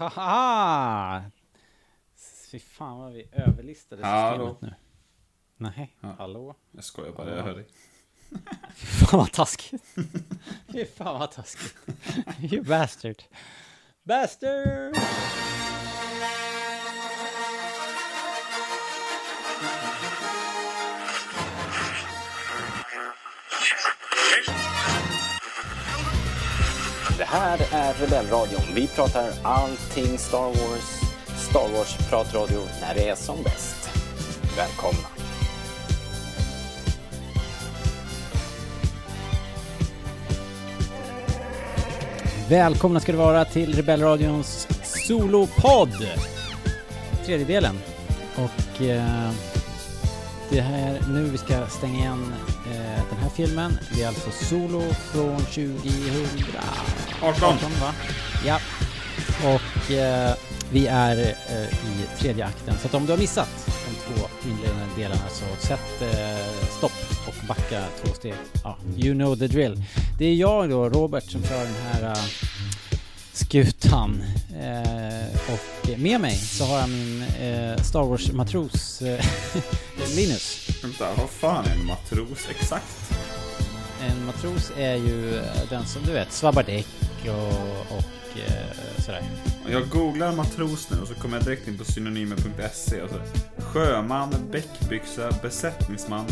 Haha! Fy fan vad vi överlistade Hallå. systemet nu. Nej, Ja. hallå? Jag skojar bara, jag hör dig. Fy fan vad taskigt. Fy fan vad taskigt. You bastard. Bastard! Det här är Rebellradion. Vi pratar allting Star Wars. Star Wars-pratradio när det är som bäst. Välkomna! Välkomna ska det vara till Rebellradions solopodd! Tredje delen. Och eh, det här nu vi ska stänga igen eh, den här filmen. Det är alltså Solo från 2000. 18! va? Ja. Och eh, vi är eh, i tredje akten. Så att om du har missat de två inledande delarna så sätt eh, stopp och backa två steg. Ja, you know the drill. Det är jag då, Robert, som kör den här eh, skutan. Eh, och med mig så har jag min eh, Star Wars-matros eh, Linus. Vänta, vad fan är en matros exakt? En matros är ju eh, den som du vet svabbar däck och, och eh, sådär. Jag googlar matros nu och så kommer jag direkt in på synonymer.se och så Sjöman, bäckbyxa, besättningsman,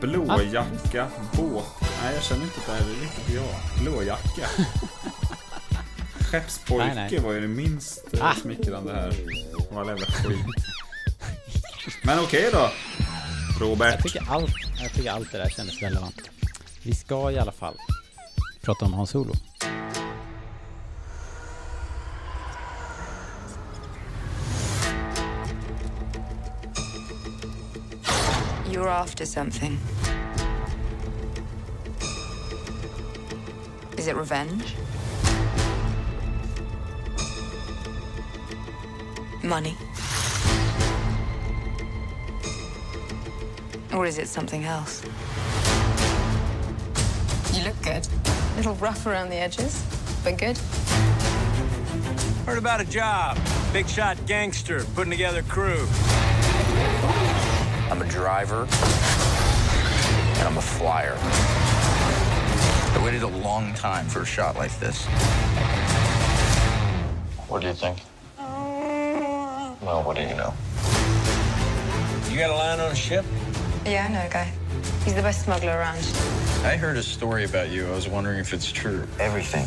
blåjacka, båt... Nej, jag känner inte att det här är riktigt jag. Blåjacka. Skeppspojke Nej, nej. var ju det minst eh, Ah. smickrande här. Vad jävla skit. Men okej då. Robert. Jag tycker, allt, jag tycker allt det där kändes relevant. Vi ska i alla fall prata om Hans Solo. You're after something. Is it revenge? Money? Or is it something else? You look good. A little rough around the edges, but good. Heard about a job. Big shot gangster putting together crew. I'm a driver, and I'm a flyer. I waited a long time for a shot like this. What do you think? Oh. Well, what do you know? You got a line on a ship? Yeah, I know a guy. He's the best smuggler around. I heard a story about you. I was wondering if it's true. Everything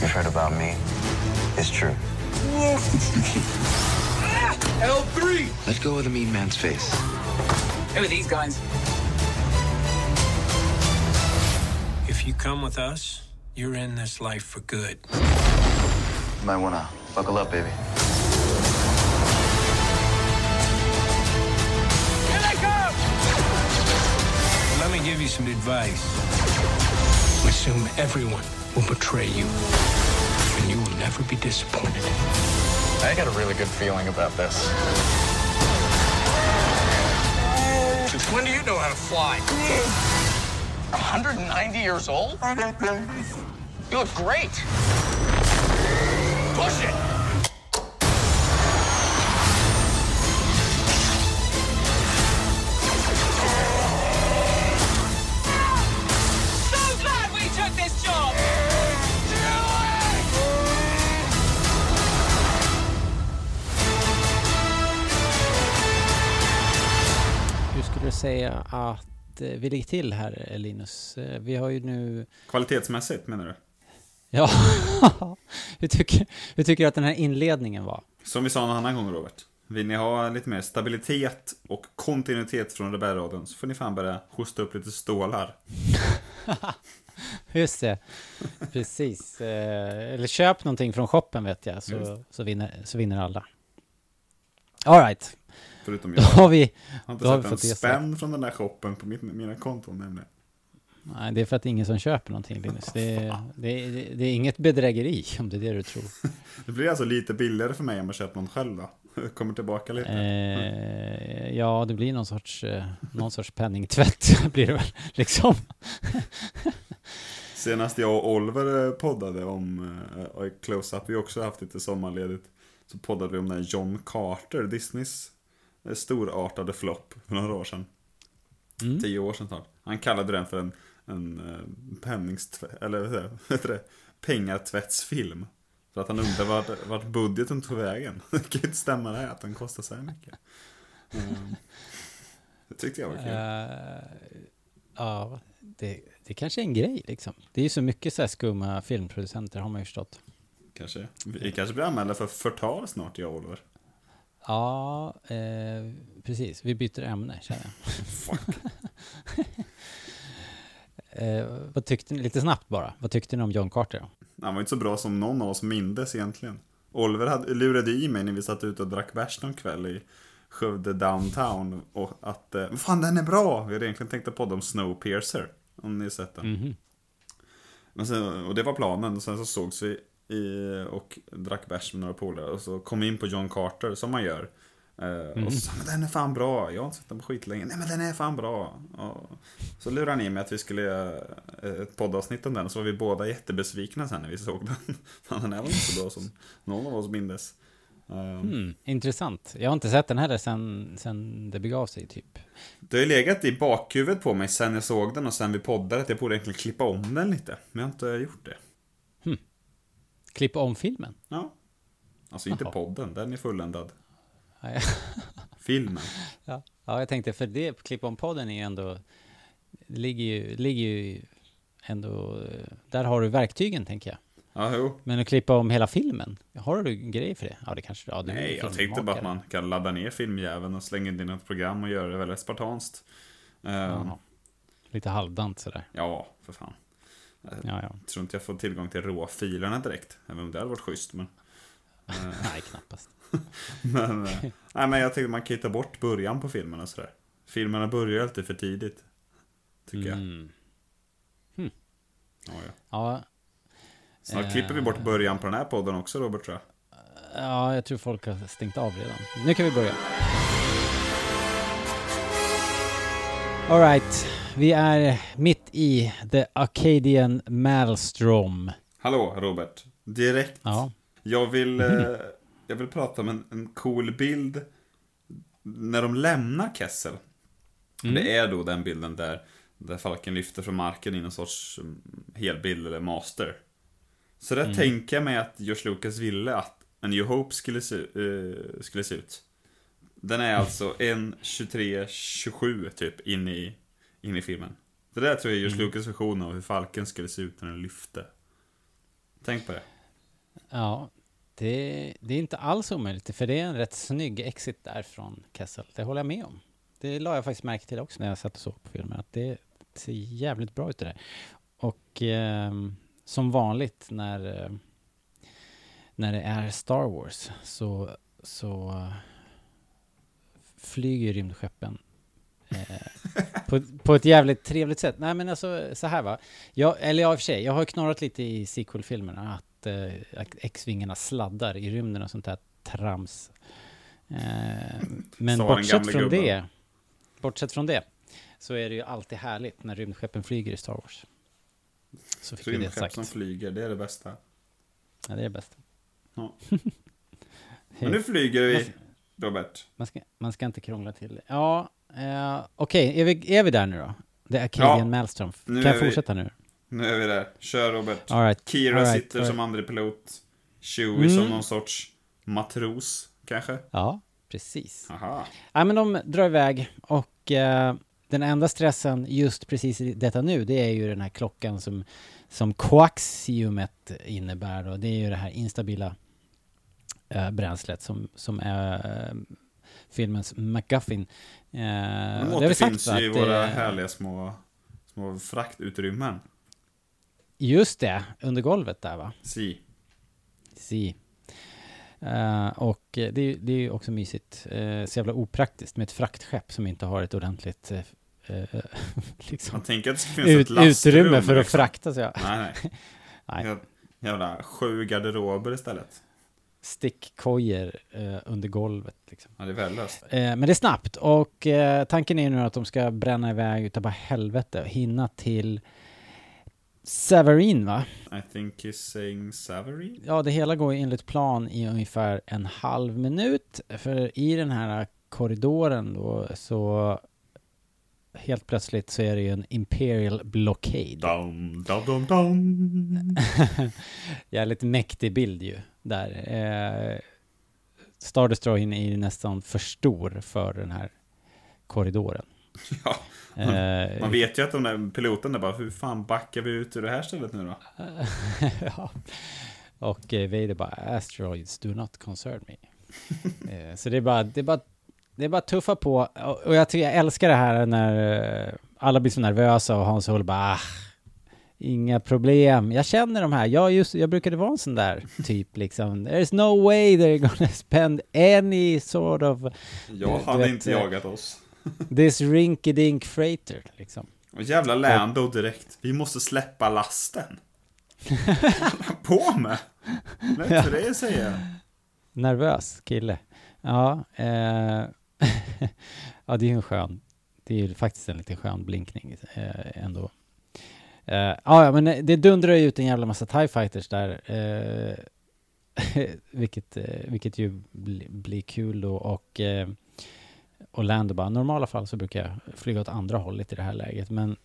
you've heard about me is true. L3! Let go of the mean man's face. Who are these guys? If you come with us, you're in this life for good. You might wanna buckle up, baby. You some advice. Assume everyone will betray you, and you will never be disappointed. I got a really good feeling about this. Since when do you know how to fly? 190 years old? You look great. Push it! Säga att eh, vi ligger till här eh, Linus? Eh, Vi har ju nu... Kvalitetsmässigt menar du? Ja, hur, tycker, hur tycker du att den här inledningen var? Som vi sa en annan gång Robert. Vill ni ha lite mer stabilitet och kontinuitet från Rebellradion så får ni fan börja hosta upp lite stålar. Just det, precis. Eller köp någonting från shoppen vet jag, så, så, vinner, så vinner alla. Alright, Förutom då jag. har vi... Jag har inte Då har sett en spänn från den där shoppen på mitt, mina konton nämligen. Nej, det är för att det är ingen som köper någonting Linus. Det är, det, är, det är inget bedrägeri om det är det du tror. Det blir alltså lite billigare för mig om jag köper någon själv då. Kommer tillbaka lite. Eh, ja, det blir någon sorts, eh, någon sorts penningtvätt blir det väl, liksom. Senast jag och Oliver poddade om uh, Close-Up, vi har också haft lite sommarledigt. Så poddade vi om den här John Carter, Disneys eh, storartade flopp för några år sedan. Mm. Tio år sedan snart. Han kallade den för en, en uh, penningstvätt, eller vad heter det? Pengatvättsfilm. För att han undrade vart, vart budgeten tog vägen. Det kan ju inte stämma det här att den kostar så här mycket. Mm. Det tyckte jag var kul. Uh, ja, det, det kanske är en grej liksom. Det är ju så mycket så här skumma filmproducenter har man ju förstått. Kanske. Vi kanske blir anmälda för förtal snart, jag och Oliver. Ja, eh, precis. Vi byter ämne, känner jag. Fuck. eh, vad tyckte ni, lite snabbt bara, vad tyckte ni om John Carter? Han var inte så bra som någon av oss mindes egentligen. Oliver hade, lurade i mig när vi satt ute och drack bärs någon kväll i Skövde downtown. Och att, eh, fan den är bra! Vi hade egentligen tänkt att podda om Snowpiercer. Om ni sett den. Mm -hmm. Men sen, och det var planen. Och sen så sågs vi i, och drack bärs med några polare. Och så kom in på John Carter, som man gör. Mm. Och så sa men den är fan bra. Jag har inte sett den på skitlänge. Nej men den är fan bra. Och så lurade han i mig att vi skulle göra ett poddavsnitt om den. Och så var vi båda jättebesvikna sen när vi såg den. den är väl inte så bra som någon av oss mindes. Mm, intressant. Jag har inte sett den heller sen, sen det begav sig typ. Det har ju legat i bakhuvudet på mig sen jag såg den och sen vi poddade att jag borde egentligen klippa om den lite. Men jag har inte gjort det. Klippa om filmen? Ja. Alltså inte Aha. podden, den är fulländad. Ja, ja. Filmen. Ja. ja, jag tänkte för det, klippa om podden är ju ändå, det ligger ju, ligger ju ändå, där har du verktygen tänker jag. Ja, jo. Men att klippa om hela filmen, har du en grej för det? Ja, det kanske ja, du Nej, jag tänkte bara att man kan ladda ner filmjäveln och slänga in i något program och göra det väldigt spartanskt. Um, Lite halvdant sådär. Ja, för fan. Jag ja, ja. tror inte jag får tillgång till råfilerna direkt, även om det hade varit schysst. Men, nej, knappast. men, nej, men jag tänkte man kan ju ta bort början på filmen och sådär. Filmerna börjar alltid för tidigt. Tycker mm. jag. Hmm. Ja, ja. ja, Snart klipper vi bort början på den här podden också, Robert, tror jag. Ja, jag tror folk har stängt av redan. Nu kan vi börja. Alright, vi är mitt i The Arcadian Maelstrom. Hallå, Robert. Direkt. Ja. Jag vill, eh, jag vill prata om en, en cool bild när de lämnar Kessel. Mm. Det är då den bilden där, där Falken lyfter från marken i någon sorts mm, helbild eller master. Så där mm. tänker jag mig att George Lucas ville att A New Hope skulle se, uh, skulle se ut. Den är alltså en 23-27 typ in i, in i filmen. Det där tror jag är George. Lucas version av hur Falken skulle se ut när den lyfte. Tänk på det. Ja, det, det är inte alls omöjligt, för det är en rätt snygg exit där från Kessel. Det håller jag med om. Det la jag faktiskt märke till också när jag satt och såg på filmen, att det ser jävligt bra ut det där. Och eh, som vanligt när, eh, när det är Star Wars så, så flyger rymdskeppen eh, på, på ett jävligt trevligt sätt. Nej men alltså så här va. Jag, eller ja, i och för sig, jag har knorrat lite i sequel-filmerna att eh, X-vingarna sladdar i rymden och sånt där trams. Eh, men bortsett från gubben. det, bortsett från det, så är det ju alltid härligt när rymdskeppen flyger i Star Wars. Så fick vi det sagt. som flyger, det är det bästa. Ja, det är det bästa. Ja. Men nu flyger vi, Robert. Man ska, man ska inte krångla till det. Ja, eh, okej, okay. är, vi, är vi där nu då? Det är Arcadian ja, Maelstrom. Kan jag fortsätta vi, nu? Nu är vi där. Kör Robert. All right. Kira All right. sitter All som andra pilot. Chewie mm. som någon sorts matros, kanske? Ja, precis. Aha. Ja, men de drar iväg och eh, den enda stressen just precis i detta nu, det är ju den här klockan som, som koaxiumet innebär. Och det är ju det här instabila äh, bränslet som, som är äh, filmens McGuffin. Äh, De återfinns ju i våra härliga små, små fraktutrymmen. Just det, under golvet där va? Si. Si. Uh, och det, det är ju också mysigt, uh, så jävla opraktiskt med ett fraktskepp som inte har ett ordentligt uh, liksom, Man tänker att det ska finnas ett utrymme för att liksom. frakta. Så ja. Nej, nej. nej. Jävla sju garderober istället. Stickkojor under golvet. Liksom. Ja, det är värdelöst. men det är snabbt och tanken är nu att de ska bränna iväg utav bara helvete och hinna till Severin va? I think he's saying Savery. Ja, det hela går ju enligt plan i ungefär en halv minut. För i den här korridoren då så helt plötsligt så är det ju en Imperial Blockade. Dum, dum, dum. Jävligt mäktig bild ju där. Eh, Star Destroyern är ju nästan för stor för den här korridoren. Ja, Eh, man vet ju att de där piloterna bara, hur fan backar vi ut ur det här stället nu då? ja. Och eh, Vader bara, asteroids do not concern me. eh, så det är bara, det är bara, det är bara tuffa på. Och, jag, tycker, jag älskar det här när eh, alla blir så nervösa och Hans Hull bara, ah, inga problem. Jag känner de här. Jag, just, jag brukade vara en sån där typ liksom. There's no way they're gonna spend any sort of Jag hade vet, inte eh, jagat oss. this rinky-dink freighter liksom. Och jävla Lando direkt. Vi måste släppa lasten. På med! Lätt för dig att säga. Nervös kille. Ja, eh, ja det är ju en skön, det är ju faktiskt en lite skön blinkning eh, ändå. Uh, ja, ja, men eh, det dundrar ju ut en jävla massa TIE fighters där. Uh, vilket, uh, vilket ju bli, blir kul då och uh, och Lando bara, normala fall så brukar jag flyga åt andra hållet i det här läget men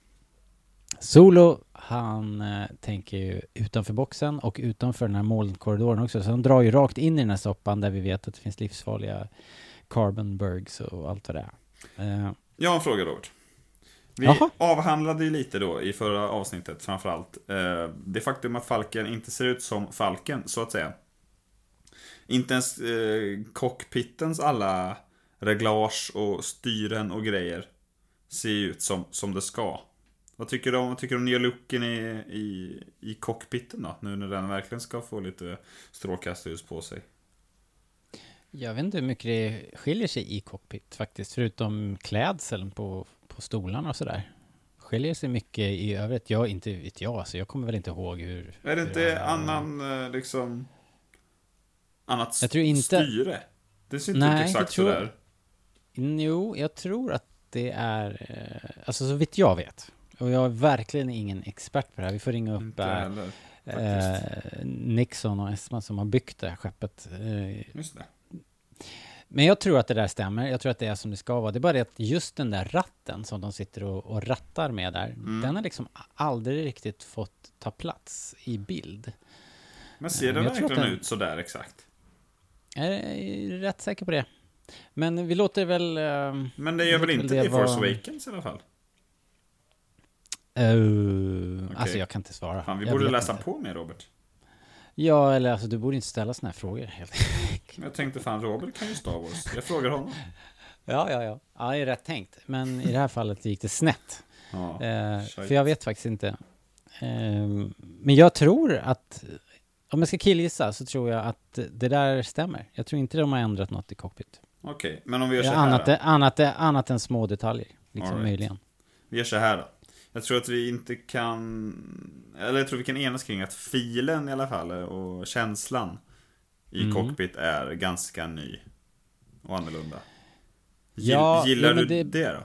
Solo, han uh, tänker ju utanför boxen och utanför den här molnkorridoren också. Så han drar ju rakt in i den här soppan där vi vet att det finns livsfarliga carbonbergs och allt vad det är. Eh, Jag har en fråga Robert. Vi Jaha. avhandlade ju lite då i förra avsnittet framförallt eh, det faktum att Falken inte ser ut som Falken, så att säga. Inte ens eh, cockpittens alla reglage och styren och grejer ser ut som, som det ska. Vad tycker du om, vad tycker du om nya looken i, i, i cockpitten då? Nu när den verkligen ska få lite strålkastarljus på sig. Jag vet inte hur mycket det skiljer sig i cockpit faktiskt, förutom klädseln på, på stolarna och sådär. Skiljer sig mycket i övrigt? Jag inte vet jag, så jag kommer väl inte ihåg hur... Är det hur inte alla- annan, eh, liksom... Annat Jag tror inte- styre? Det ser inte Nej, ut exakt tror- sådär. Jo, jag tror att det är... eh, Alltså så vitt jag vet. Och jag är verkligen ingen expert på det här. Vi får ringa upp Inte eh, eh. Nixon och Esma som har byggt det här skeppet. Eh, Just det. Men jag tror att det där stämmer. Jag tror att det är som det ska vara. Det är bara det att just den där ratten som de sitter och, och rattar med där, Mm. den har liksom aldrig riktigt fått ta plats i bild. Men ser Eh, tror verkligen den- ut sådär exakt? Jag är rätt säker på det. Men vi låter väl... eh, Men det gör väl inte det i Force vara- Awakens i alla fall? Uh, Okej. Alltså jag kan inte svara. Fan, vi Jag borde läsa inte. på mer Robert. Ja, eller alltså du borde inte ställa såna här frågor helt Jag tänkte fan, Robert kan ju Star Wars. Jag frågar honom. Ja, ja, ja. Ja, det är rätt tänkt. Men i det här fallet gick det snett. Ja. Eh, för jag vet faktiskt inte. Ehm, men jag tror att, om jag ska killgissa så tror jag att det där stämmer. Jag tror inte de har ändrat något i cockpit. Okej, men om vi gör så Ja, här annat, då. annat, annat än små detaljer. Liksom right. möjligen. Vi gör så här då. Jag tror att vi inte kan... Eller jag tror vi kan enas kring att filen i alla fall och känslan i Mm. cockpit är ganska ny. Och annorlunda. Ja, gillar men du det, det- då?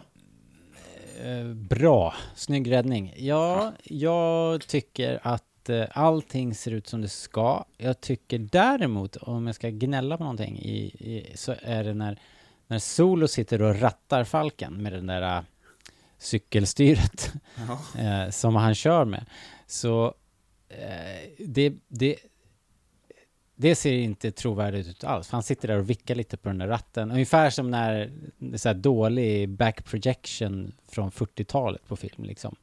Eh, bra, snygg räddning. Ja, jag tycker att eh, allting ser ut som det ska. Jag tycker däremot, om jag ska gnälla på någonting, i, i, så är det när, när Solo sitter och rattar Falken med den där eh, cykelstyret Ja. som han kör med. Så det, det, det ser inte trovärdigt ut alls. För han sitter där och vickar lite på den där ratten. Ungefär som när det är så här dålig back projection från 40-talet på film. Liksom.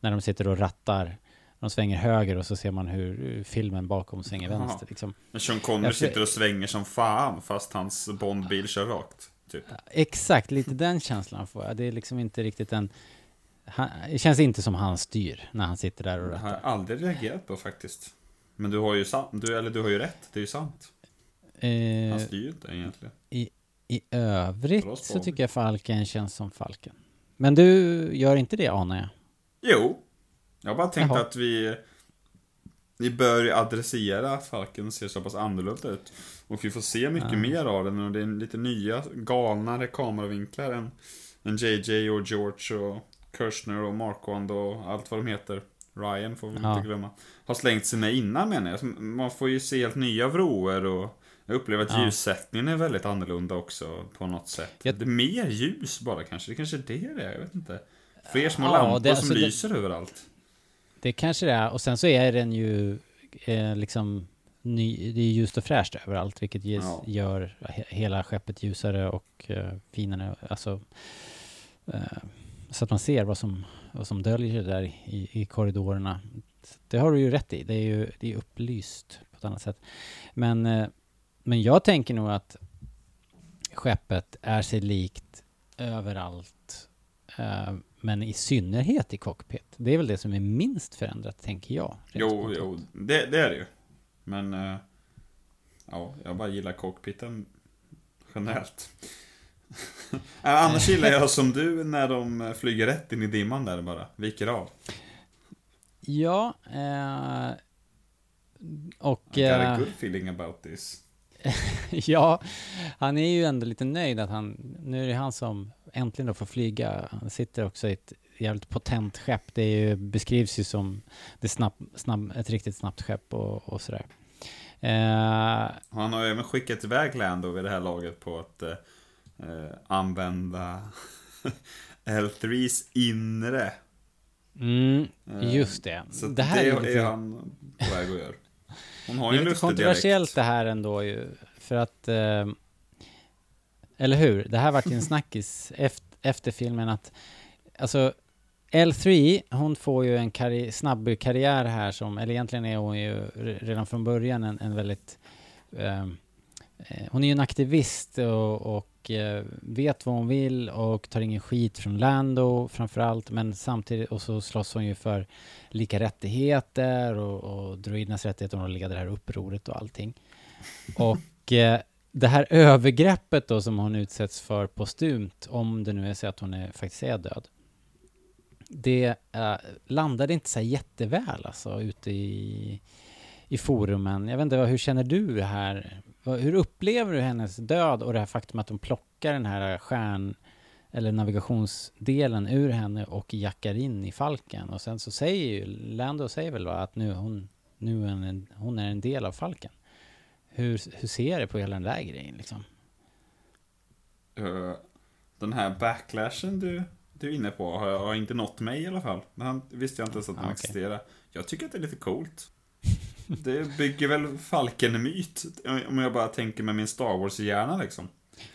När de sitter och rattar. De svänger höger och så ser man hur filmen bakom svänger Jaha. vänster. Liksom. Men Sean Connery sitter och svänger som fan fast hans Bondbil kör rakt. Typ. Exakt, lite den känslan får jag. Det är liksom inte riktigt en... Han, det känns inte som han styr när han sitter där och Det har jag rattar. aldrig reagerat på faktiskt. Men du har ju, sant, du, eller du har ju rätt, det är ju sant. Han Eh, styr ju inte egentligen. I Bra övrigt så tycker jag Falken känns som Falken. Men du gör inte det anar jag? Jo. Jag har bara tänkt Jaha. att vi... Vi bör adressera att Falken ser så pass annorlunda ut. Och vi får se mycket Ja. mer av den och det är lite nya, galnare kameravinklar än, än JJ och George och Kirshner och Marquand och allt vad de heter. Ryan får vi Ja. inte glömma. Har slängt sig med innan menar jag. Man får ju se helt nya vrår och jag upplever att Ja. ljussättningen är väldigt annorlunda också på något sätt. Jag- Det är mer ljus bara kanske. Det kanske är det det är, jag vet inte. Fler små Ja, lampor det- som alltså det- lyser överallt. Det kanske det är. Och sen så är den ju eh, liksom ny, det är ljust och fräscht överallt, vilket ges, Ja. gör he, hela skeppet ljusare och eh, finare. Alltså, eh, så att man ser vad som, vad som döljer sig där i, i korridorerna. Det har du ju rätt i. Det är ju det är upplyst på ett annat sätt. Men, eh, men jag tänker nog att skeppet är sig likt överallt. Eh, men i synnerhet i cockpit. Det är väl det som är minst förändrat, tänker jag. Jo, jo, det, det är det ju. Men, eh, ja, jag bara gillar cockpiten generellt. Ja, Annars gillar jag som du när de eh, flyger rätt in i dimman där bara, viker av. Ja, eh, och... I got a Eh, good feeling about this. ja, han är ju ändå lite nöjd att han... Nu är det han som äntligen då får flyga. Han sitter också i ett jävligt potent skepp. Det ju, beskrivs ju som det snabb, snabb, ett riktigt snabbt skepp och, och sådär. Eh, Han har ju även skickat iväg Lando vid det här laget på att eh, använda L3s inre. mm, Eh, just det. Så det här det är, är, lite, han på väg att göra. Hon har det ju är en lite lustig kontroversiellt dialekt. det här ändå ju. För att... Eh, eller hur? Det här vart ju en snackis efter, efter filmen att... Alltså, L3, hon får ju en karri- snabb karriär här som... Eller egentligen är hon ju re- redan från början en, en väldigt... Eh, eh, hon är ju en aktivist och, och Eh, vet vad hon vill och tar ingen skit från Lando framförallt. Men samtidigt, och så slåss hon ju för lika rättigheter och, och droidernas rättigheter och hon leder det här upproret och allting. Och eh, det här övergreppet då som hon utsätts för postumt, om det nu är så att hon är, faktiskt är död. Det eh, landade inte så jätteväl alltså ute i, i forumen. Jag vet inte, hur känner du här? Hur upplever du hennes död och det här faktum att de plockar den här stjärn eller navigationsdelen ur henne och jackar in i falken. Och sen så säger ju, Lando säger väl va, att nu hon, nu är en, hon är en del av falken. Hur, hur ser du på hela den där grejen liksom? Eh, Den här backlashen du, du är inne på har, har inte nått mig i alla fall. Den visste jag inte ens att den Ah, okej. existerar. Jag tycker att det är lite coolt. Det bygger väl Falken-myt, om jag bara tänker med min Star Wars-hjärna liksom.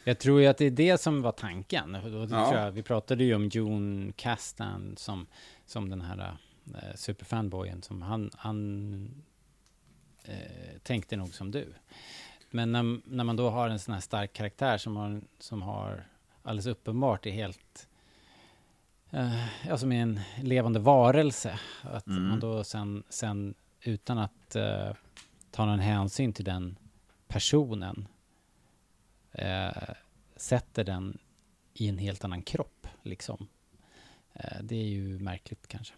Jag tror ju att det är det som var tanken. Ja. jag, vi pratade ju om Jon Castan som, som den här eh, superfanboyen. Som han han eh, tänkte nog som du. Men när, när man då har en sån här stark karaktär som har, som har alldeles uppenbart är helt... Eh, ja, som är en levande varelse. Att Mm. man då sen, sen utan att eh, ta någon hänsyn till den personen eh, sätter den i en helt annan kropp, liksom. Eh, det är ju märkligt kanske.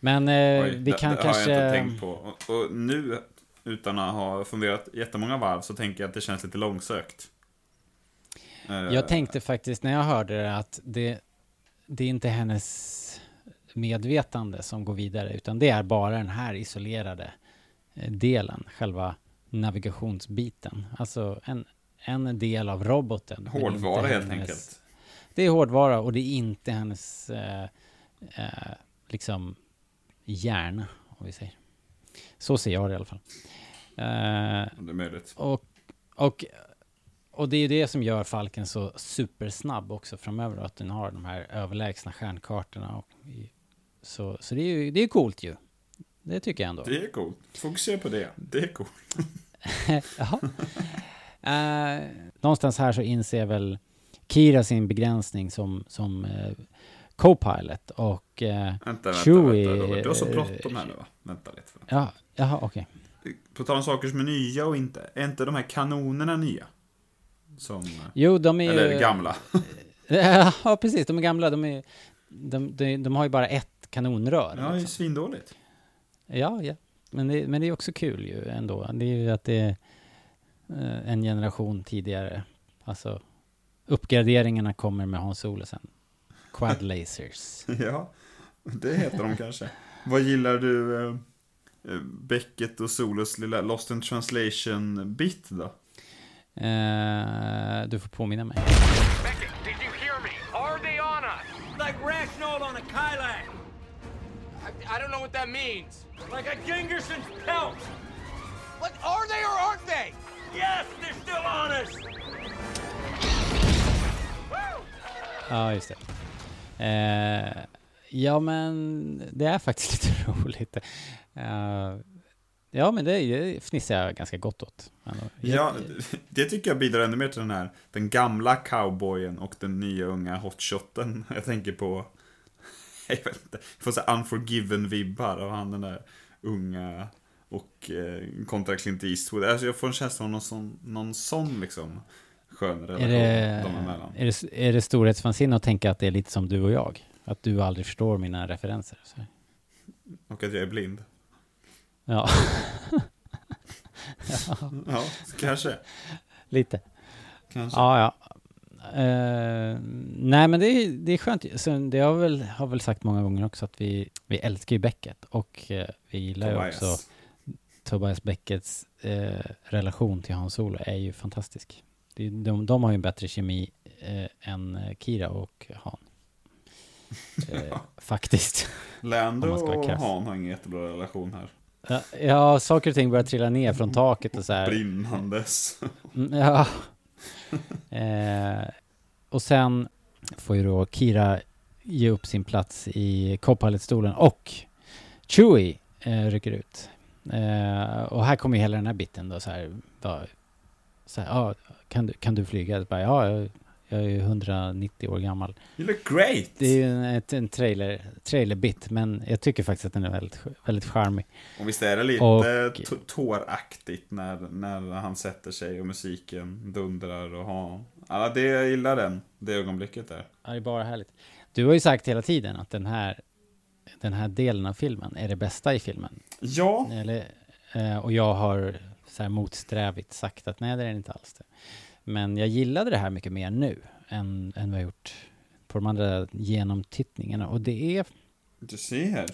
Men eh, Oj, vi det, kan det kanske... har jag inte tänkt på. Och, och nu, utan att ha funderat jättemånga varv, så tänker jag att det känns lite långsökt. Eh, Jag tänkte faktiskt när jag hörde det att det, det är inte hennes medvetande som går vidare, utan det är bara den här isolerade eh, delen, själva navigationsbiten. Alltså en, en del av roboten. Hårdvara helt hennes- enkelt. Det är hårdvara och det är inte hennes eh, eh, liksom hjärna, om vi säger. Så ser jag det i alla fall. Eh, Det är möjligt. och, och, och det är det som gör Falken så supersnabb också framöver, att den har de här överlägsna stjärnkartorna. Och i, så så det är ju det är coolt ju. Det tycker jag ändå. Det är coolt. Fokusera på det. Det är coolt. Jaha. Eh, någonstans här så inser väl Kira sin begränsning som, som eh, co-pilot och eh, Vänta, vänta, Chewie, vänta Robert. Du har så bråttom här nu va? Vänta lite. ja, jaha, okej. På tal om saker som är nya och inte. Är inte de här kanonerna nya? Som... Jo, de är ju... Eller gamla. ja, precis. De är gamla. De, är, de, de, de har ju bara ett kanonrör. Ja, det är liksom. svindåligt. Ja, ja. Men det, men det är också kul ju ändå. Det är ju att det är eh, en generation tidigare. Alltså, uppgraderingarna kommer med Hans Solo sen. Quad lasers. Ja, det heter de kanske. Vad gillar du eh, eh, Beckett och Solos lilla Lost in translation-bit då? Eh, du får påminna mig. Beckett, did you hear me? Are they on us? Like Rashnol on a Kylax. I, don't know what that means. Like a Gingerson's pelt. What are they or aren't they? Yes, they're still on us. Ja, just det. Eh, ja, men det är faktiskt lite roligt. Eh, ja, men det, det fnissar jag ganska gott åt. Ändå. Ja, det tycker jag bidrar ännu mer till den här, den gamla cowboyen och den nya unga hotshoten. Jag tänker på, jag vet inte, jag får så unforgiven-vibbar av han den där unga och eh, kontra Clint Eastwood. Alltså jag får en känsla av någon sån, någon sån liksom skön relation Är det, dem emellan. är det, är det storhetsvansinne att tänka att det är lite som du och jag? Att du aldrig förstår mina referenser? Så. Och att jag är blind. Ja, Ja, kanske. lite. Kanske. Ja, ja. Eh, nej, men det är, det är skönt. Så det har väl, har väl sagt många gånger också att vi, vi älskar ju Beckett och eh, vi gillar ju Tobias. också Tobias Beckets eh, relation till Hans Solo är ju fantastisk. Det, de, de har ju en bättre kemi än Kira och Han. Eh, faktiskt. Lando och. Han har ingen jättebra relation här. Ja, Ja, saker och ting börjar trilla ner från taket och så här. Brinnandes. Mm, Ja. Eh, och sen får ju då Kira ge upp sin plats i co-pilot-stolen och Chewie eh, rycker ut. Eh, och här kommer ju hela den här biten då så här. Då, så här ah, kan, du, kan du flyga? Bara, ja, jag, är ju 190 år gammal. You look great! Det är ju en, ett, en trailer, trailer-bit, men jag tycker faktiskt att den är väldigt, väldigt charmig. Och visst är det lite Och- tåraktigt när, när han sätter sig och musiken dundrar och har... Ja, det, jag gillar den, det ögonblicket där. Ja, det är bara härligt. Du har ju sagt hela tiden att den här, den här delen av filmen är det bästa i filmen. Ja, Eller, eh, och jag har så här motsträvigt sagt att nej, det är inte alls det. Men jag gillade det här mycket mer nu än, än vad jag gjort på de andra genomtittningarna. Och det är, du ser.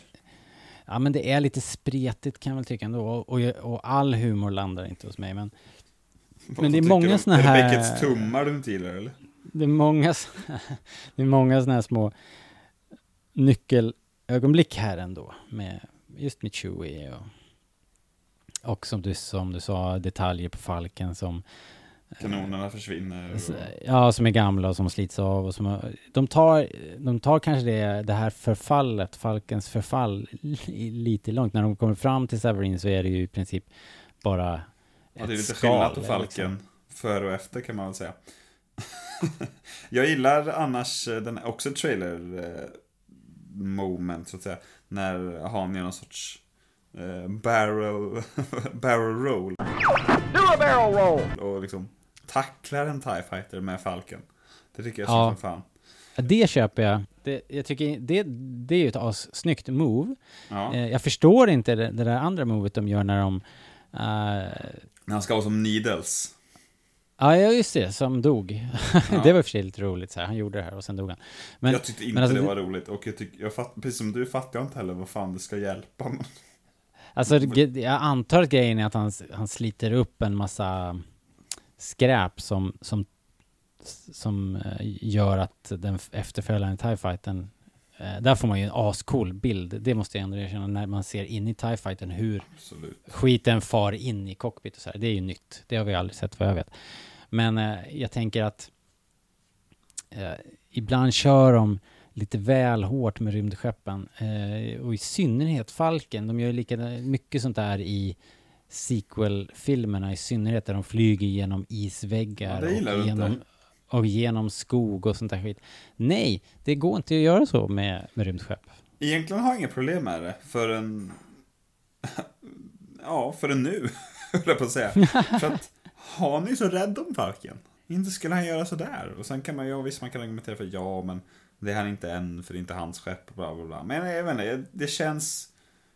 ja men det är lite spretigt kan jag väl tycka ändå. Och, och, och all humor landar inte hos mig. Men Men det är många du? såna Är det här- Beckets tummar du inte gillar eller? det är många, det är många sådana här små nyckelögonblick här ändå. Med, just med Chewie och, och som, du, som du sa, detaljer på Falken som, Kanonerna försvinner. Och... ja, som är gamla och som slits av. Och som, de, tar, de tar kanske det, det här förfallet, Falkens förfall, li- lite långt. När de kommer fram till Severin så är det ju i princip bara Ja, det är ett lite skal, skillnad på liksom. Falken. Före och efter kan man väl säga. jag gillar annars eh, den också trailer eh, moment så att säga. När han gör någon sorts eh, barrel, barrel roll. Do a barrel roll. Och liksom tacklar en TIE fighter med Falken. Det tycker jag är Ja. så som fan. Ja, Det köper jag. Det, jag tycker det, det är ju ett assnyggt move. Ja. Eh, Jag förstår inte det, det där andra movet de gör när de... eh, När han ska vara som Needles. Ja, ja, just det, som dog. det var för sig lite roligt, så här. han gjorde det här och sen dog han. Men, jag tyckte inte men alltså, det var roligt. Och jag tycker, jag fatt, precis som du fattar jag inte heller vad fan det ska hjälpa. Men... Alltså, jag antar att grejen är att han, han sliter upp en massa skräp som, som, som eh, gör att den efterföljande TIE fighten eh, där får man ju en ascool bild, det måste jag ändå erkänna, när man ser in i TIE fighten hur Absolut. skiten far in i cockpit och så här. Det är ju nytt. Det har vi aldrig sett vad jag vet. Men eh, jag tänker att eh, ibland kör de lite väl hårt med rymdskeppen. Eh, och i synnerhet Falken. De gör ju lika mycket sånt där i sequel-filmerna i synnerhet där de flyger genom isväggar Ja, och, genom, och genom skog och sånt där skit. Nej, det går inte att göra så med, med rymdskepp. Egentligen har jag inga problem med det förrän... Ja, förrän nu, höll jag på att säga. För att han är så rädd om Falken. Inte skulle han göra sådär. Och sen kan man ju, ja, visst man kan argumentera för ja, men det är han inte än, för det är inte hans skepp, bla bla bla. Men jag vet inte, det känns...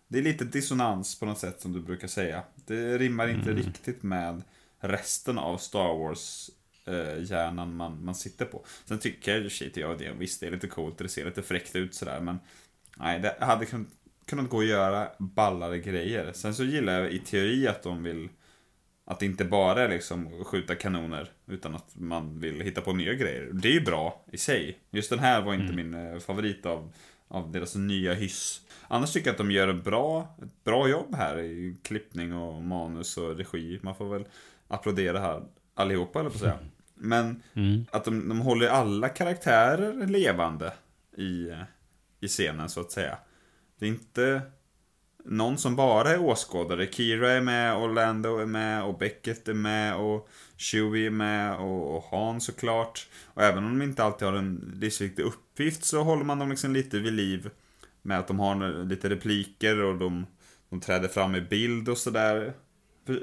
Det är lite dissonans på något sätt som du brukar säga. Det rimmar inte riktigt med resten av Star Wars eh, hjärnan man, man sitter på. Sen tycker jag shit, ja det, visst det är lite coolt, det ser lite fräckt ut sådär, men nej, det hade kunnat, kunnat gå och göra ballare grejer. Sen så gillar jag i teori att de vill att det inte bara är liksom skjuta kanoner, utan att man vill hitta på nya grejer. Det är ju bra i sig. Just den här var inte min eh, favorit av, av deras nya hyss. Annars tycker jag att de gör ett bra, ett bra jobb här i klippning och manus och regi. Man får väl applådera här allihopa, eller på att säga. Men att de, de håller alla karaktärer levande i, i scenen, så att säga. Det är inte någon som bara är åskådare. Kira är med, Orlando är med och Beckett är med och Chewie är med och, och Han såklart. Och även om de inte alltid har en livsviktig uppgift så håller man dem liksom lite vid liv. Med att de har lite repliker och de, de träder fram i bild och sådär. Eh?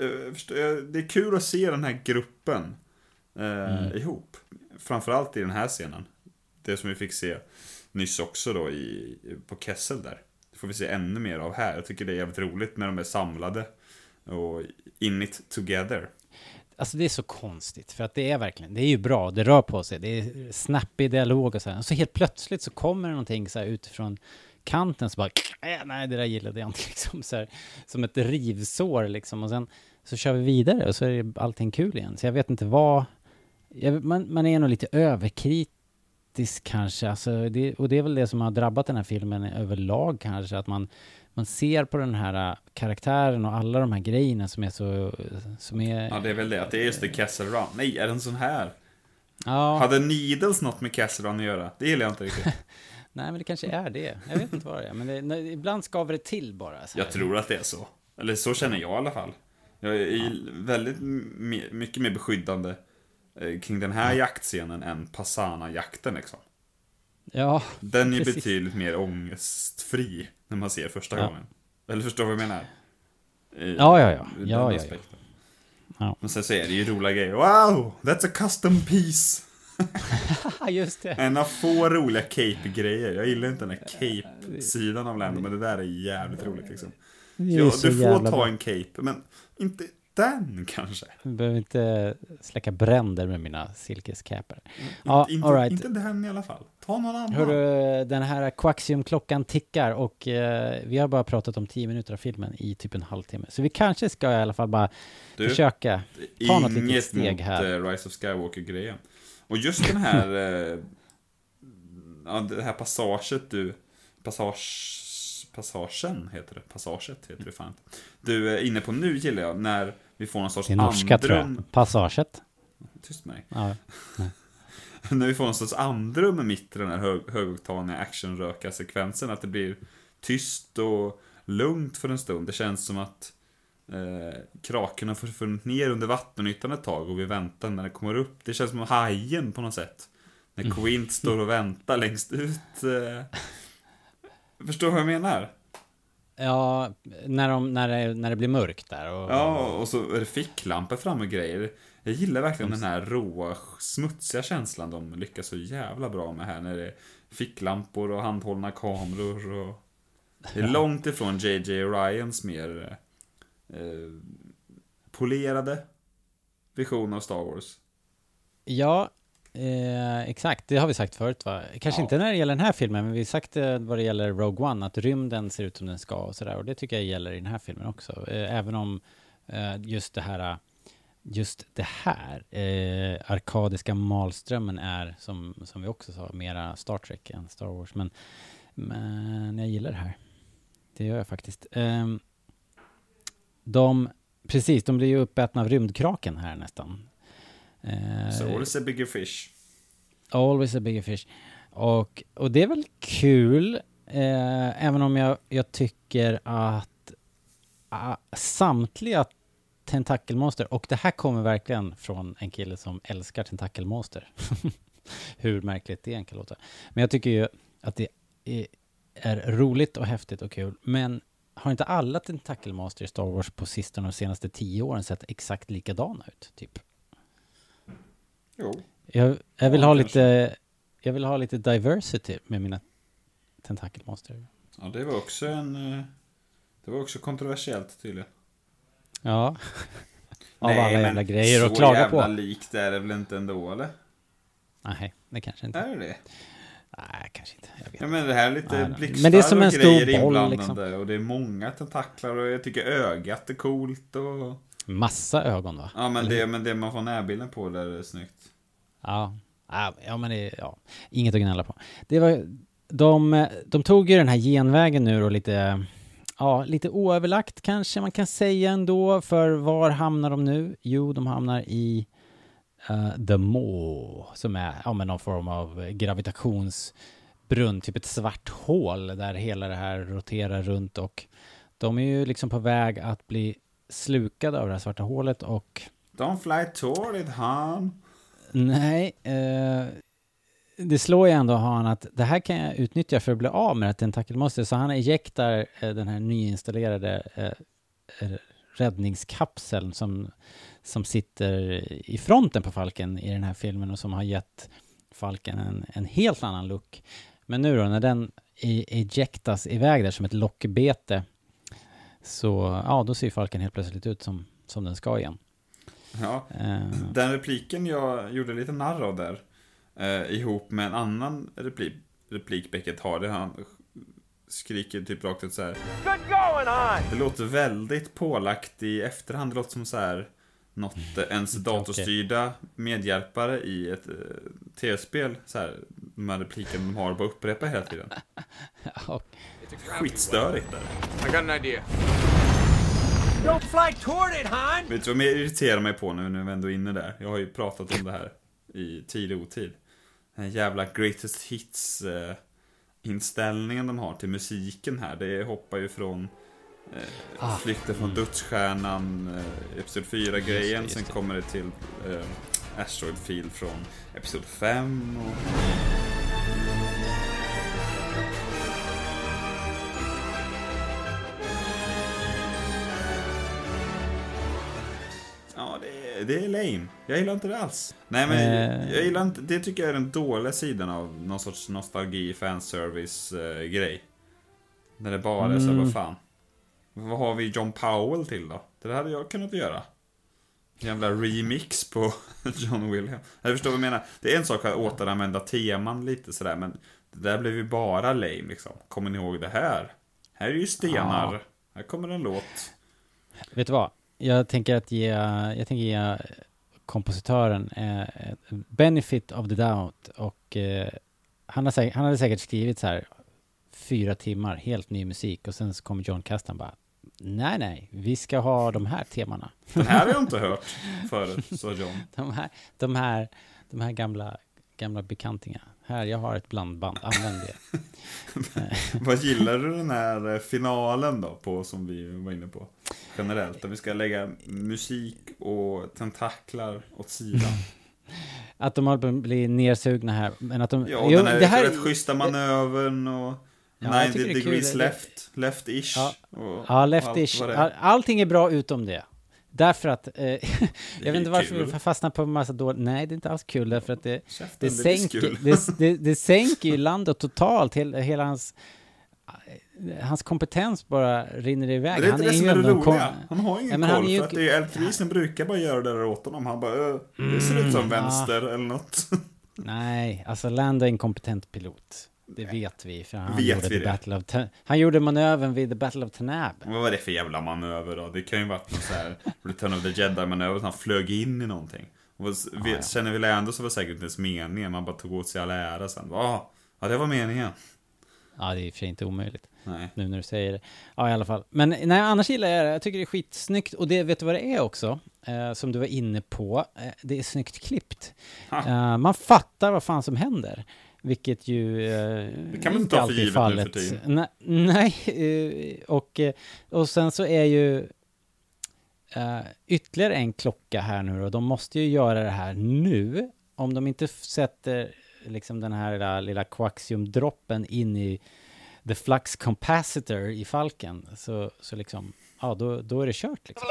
Det är kul att se den här gruppen eh, ihop. Framförallt i den här scenen. Det som vi fick se nyss också då i, på Kessel där. Det får vi se ännu mer av här. Jag tycker det är jävligt roligt när de är samlade. Och in it together. Alltså det är så konstigt, för att det är verkligen, det är ju bra, det rör på sig, det är snappig dialog och så här. Och så helt plötsligt så kommer det någonting så här utifrån kanten så bara, "Äh, nej det där gillade jag inte liksom så här, som ett rivsår liksom. Och sen så kör vi vidare och så är allting kul igen. Så jag vet inte vad, jag, man, man är nog lite överkritisk kanske, alltså det, och det är väl det som har drabbat den här filmen överlag kanske, att man man ser på den här äh, karaktären och alla de här grejerna som är så, som är... Ja, det är väl det. Att det är just det, Castle Run. Nej, är den sån här? Ja, Hade Needles något med Castle Run att göra? Det gillar jag inte riktigt. nej men det kanske är det. Jag vet inte vad det är, men det, nej, ibland skaver det till bara. Så här. Jag tror att det är så. Eller så känner jag i alla fall. Jag är väldigt me- mycket mer beskyddande eh, kring den här jaktscenen än Passana-jakten liksom. Ja, Den är Precis. betydligt mer ångestfri när man ser första Ja. gången. Eller förstår vad jag menar? I- Ja, ja, ja. Ja, ja, ja. aspekten. Ja. Men sen så är det ju roliga grejer. Wow! That's a custom piece! just det. En av få roliga cape-grejer. Jag gillar inte den här cape-sidan av Lando, men det där är jävligt roligt liksom. Ja, du får ta en cape, men inte den kanske. Jag behöver inte släcka bränder med mina silkeskäpor. Ja, inte, all right. inte den i alla fall. Ta någon annan. Hörru, den här Quaxium-klockan tickar och eh, vi har bara pratat om 10 minuter av filmen i typ en halvtimme. Så vi kanske ska i alla fall bara Du, försöka ta något litet Inget steg mot här. eh, Rise of Skywalker-grejen. Och just den här... eh, ja, det här passaget du... Passage... Passagen heter det. Passaget heter det fan. Du är inne på nu gillar jag, när vi får någon sorts Det är norska tror andrum... jag. Passaget. Tyst med dig. Ja. när vi får någon sorts andrum mitt i den här hög, högoktaniga actionröka-sekvensen. Att det blir tyst och lugnt för en stund. Det känns som att eh, kraken har försvunnit ner under vattenytan ett tag och vi väntar när det kommer upp. Det känns som hajen på något sätt. När Quint står och väntar längst ut. Eh. Förstår du vad jag menar? Ja, när, de, när, det, när det blir mörkt där. Och, Ja, och så är det ficklampor fram och grejer. Jag gillar verkligen den här råa, smutsiga känslan de lyckas så jävla bra med här. När det är ficklampor och handhållna kameror och... Det är långt ifrån JJ Ryans mer eh, polerade vision av Star Wars. Ja, eh, exakt. Det har vi sagt förut va? Kanske Ja. inte när det gäller den här filmen, men vi har sagt eh, vad det gäller Rogue One, att rymden ser ut som den ska och sådär. Och det tycker jag gäller i den här filmen också. Eh, även om eh, just det här, just det här, eh, arkadiska malströmmen är, som, som vi också sa, mera Star Trek än Star Wars. Men, men jag gillar det här. Det gör jag faktiskt. Ehm, de, precis, de blir ju uppätna av rymdkraken här nästan. Eh, So always a bigger fish. Always a bigger fish. Och, och det är väl kul, eh, även om jag, jag tycker att ah, samtliga tentakelmonster, och det här kommer verkligen från en kille som älskar tentakelmonster. Hur märkligt det än kan låta. Men jag tycker ju att det är, är roligt och häftigt och kul. Men har inte alla tentakelmonster i Star Wars på sistone de senaste tio åren sett exakt likadana ut? Typ? Jo. Jag, jag vill Ja, ha kanske. lite, jag vill ha lite diversity med mina tentakelmonster. Ja, det var också en... eh, Det var också kontroversiellt tydligen. Ja. Av Nej, alla men jävla grejer att Så klaga jävla på. likt är det väl inte ändå, eller? Nej, det kanske inte. Är det det? Nej, kanske inte. Jag vet. Ja men det här är lite Nej, blixtar Men det är som och en stor grejer boll, inblandade liksom. och det är många tentaklar och jag tycker ögat är coolt och... Massa ögon va? Ja men Eller det, men det man får närbilden på där är snyggt. Ja, ja, ja men det är ja, inget att gnälla på. Det var, de, de tog ju den här genvägen nu och lite, ja, lite oöverlagt kanske man kan säga ändå, för var hamnar de nu? Jo, de hamnar i uh, The Maw, som är ja, någon form av gravitationsbrunn, typ ett svart hål där hela det här roterar runt och de är ju liksom på väg att bli slukade av det här svarta hålet och Don't fly toward it, Han. Nej, eh, det slår ju ändå han att det här kan jag utnyttja för att bli av med det här tentakelmonstret. Så han ejektar eh, den här nyinstallerade räddningskapseln som, som sitter i fronten på Falken i den här filmen och som har gett Falken en, en helt annan look. Men nu då, när den e- ejektas iväg där som ett lockbete så, ja, då ser Falken helt plötsligt ut som, som den ska igen. Ja. Eh, Den repliken jag gjorde lite narr av där. Eh, ihop med en annan replik, replik Beckett har. Det han skriker typ rakt ut så här. Good going on! Det låter väldigt pålagt i efterhand. Det låter som så här något eh, ens datorstyrda medhjälpare i ett eh, tv-spel. Så här, de här replikerna de har bara upprepa hela tiden. ja, Skitstörigt där. I got an idea. Don't fly toward it, Han! Vet du vad mer irriterar mig på nu när vi ändå är inne där? Jag har ju pratat om det här i tid och otid. Den här jävla greatest hits eh, inställningen de har till musiken här. Det hoppar ju från Ah. Flykten från dödsstjärnan, eh, Episod 4-grejen. just Sen kommer det till eh, Asteroid Field från Episod 5. Och... Ja, det är, det är lame. Jag gillar inte det alls. Nej, men Eh. jag gillar inte, det tycker jag är den dåliga sidan av någon sorts nostalgi, fanservice-grej. När det bara är så Mm. vad fan. Vad har vi John Powell till då? Det där hade jag kunnat göra. Jävla remix på John Williams. Jag förstår vad jag menar. Det är en sak att återanvända teman lite sådär, men det där blev ju bara lame liksom. Kommer ni ihåg det här? Här är ju stenar. Ja. Här kommer en låt. Vet du vad? Jag tänker att ge, jag tänker ge kompositören eh, benefit of the doubt och eh, han, har säkert, han hade säkert skrivit så här fyra timmar, helt ny musik och sen så kommer John Castan bara Nej, nej, vi ska ha de här temana. Den här har jag inte hört förut, sa John. De här, de här, de här gamla, gamla bekantingarna. Här, jag har ett blandband, använd det. Vad gillar du den här eh, finalen då, på som vi var inne på? Generellt, där vi ska lägga musik och tentaklar åt sidan. Att de håller på att bli nersugna här. Men att de, Ja, Jo, den här, det här- rätt schyssta manövern och Ja, jag 90 tycker det är kul. degrees left, left-ish. Ja. Ja, leftish. är. All, allting är bra utom det. Därför att, eh, jag vet inte varför kul. vi fastnar på en massa dåligt. Nej, det är inte alls kul därför att det, Käften, det, är sänker, det, det, det sänker ju landet totalt. Hela, hela hans, hans kompetens bara rinner iväg. Det är inte det som är det en kom- roliga. Han har ingen Ja, han koll, är ju- för att det är Eltrisen brukar bara göra det där åt honom. Han bara, "Ö, det ser ut som Mm, vänster eller något. Nej, alltså Lando är en kompetent pilot. Det vet vi, för han Vet gjorde, vi? Battle of Ta- han gjorde manövern vid The Battle of Tanab. Vad var det för jävla manöver då? Det kan ju varit någon så här Return of the Jedi-manöver, han flög in i någonting. Och s- vi, ja. Känner vi Lando så var det säkert inte ens meningen, man bara tog åt sig all ära sen. Ah, ja, det var meningen. Ja, det är i och för sig inte omöjligt. Nej. Nu när du säger det. Ja, i alla fall. Men nej, annars gillar jag det. Jag tycker det är skitsnyggt. Och det, vet du vad det är också? Eh, som du var inne på. Eh, det är snyggt klippt. Eh, man fattar vad fan som händer. Vilket ju eh, Det kan man inte ta för alltid är givet nu för tiden. Nej, nej eh, och, eh, och sen så är ju eh, ytterligare en klocka här nu då. De måste ju göra det här nu. Om de inte sätter liksom den här lilla, lilla koaxiumdroppen in i the flux capacitor i Falken så, så liksom, ja då, då är det kört liksom.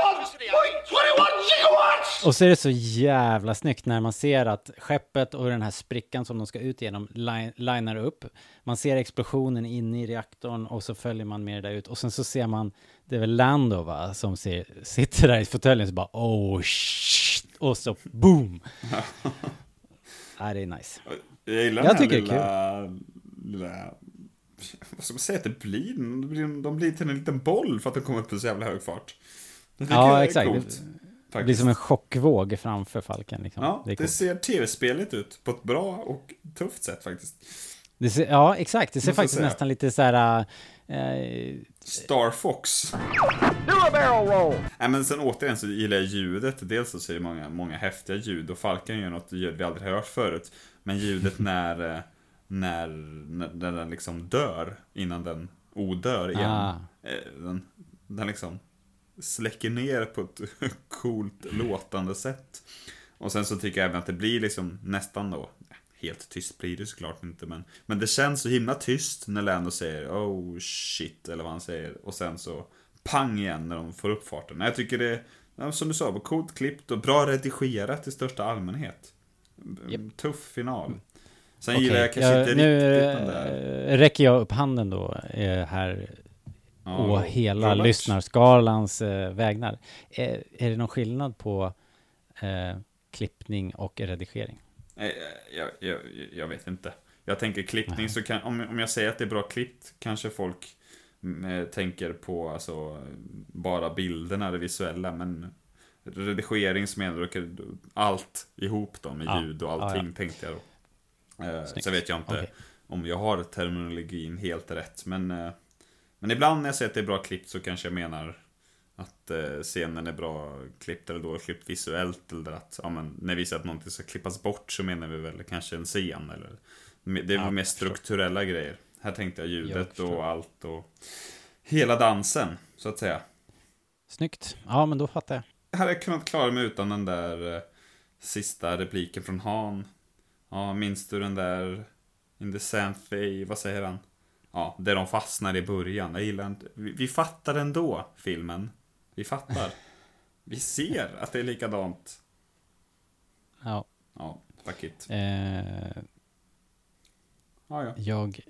Och så är det så jävla snyggt när man ser att skeppet och den här sprickan som de ska ut genom li- linar upp. Man ser explosionen inne i reaktorn och så följer man med det där ut. Och sen så ser man, det är väl Lando va, som ser, sitter där i fåtöljen så bara oh shit, och så boom. ja, det är nice. Jag gillar Jag den här tycker det är lilla lilla... Vad ska man säga att det blir? De blir, de blir till en liten boll för att de kommer upp i så jävla hög fart. Det tycker jag Ja, är exakt. coolt, Det, blir som en chockvåg framför Falken. Liksom. Ja, det det ser tv-speligt ut på ett bra och tufft sätt faktiskt. Ser, ja, exakt. Det ser faktiskt säga. nästan lite så här... Eh, Star Fox. Do a barrel roll! Nej men sen återigen så gillar jag ljudet. Dels så ser det många, många häftiga ljud och Falken gör något ljud vi aldrig hört förut. Men ljudet när, eh, när, när, den liksom dör innan den odör igen. Ah. Eh, Den, den liksom släcker ner på ett coolt låtande sätt. Och sen så tycker jag även att det blir liksom nästan då, helt tyst blir det såklart inte men, men det känns så himla tyst när Lando säger oh shit eller vad han säger och sen så pang igen när de får upp farten. Jag tycker det som du sa, coolt klippt och bra redigerat i största allmänhet. Tuff final. Sen okej. gillar jag kanske Ja, inte nu riktigt den där... eh, räcker jag upp handen då eh, här Ja, å hela Robert. lyssnarskalans eh, vägnar. Är, är det någon skillnad på eh, klippning och redigering? Eh, Jag, jag, jag vet inte. Jag tänker klippning så kan, om, om jag säger att det är bra klippt kanske folk mm, eh, tänker på alltså bara bilderna, det visuella, men redigering så menar allt ihop då med Ja. ljud och Ja, allting ja. tänkte jag då. Eh, Snyggt. så vet jag inte Okej. om jag har terminologin helt rätt, men eh, men ibland när jag säger att det är bra klippt så kanske jag menar att eh, scenen är bra klippt eller dåligt klippt visuellt eller att ja, men, när vi säger att någonting ska klippas bort så menar vi väl kanske en scen eller det är Ja, mer jag förstår. strukturella grejer. Här tänkte jag Jag ljudet förstår. och allt och hela dansen så att säga. Snyggt. Ja, men då fattar jag. Jag hade kunnat klara mig utan den där eh, sista repliken från Han. Ja, minns du den där In the Sand Fay, vad säger han? Ja, där de fastnar i början. Jag gillar inte, vi, vi fattar ändå filmen. Vi fattar. vi ser att det är likadant. Ja. Ja, fuck it. Eh, Ja, ja. jag,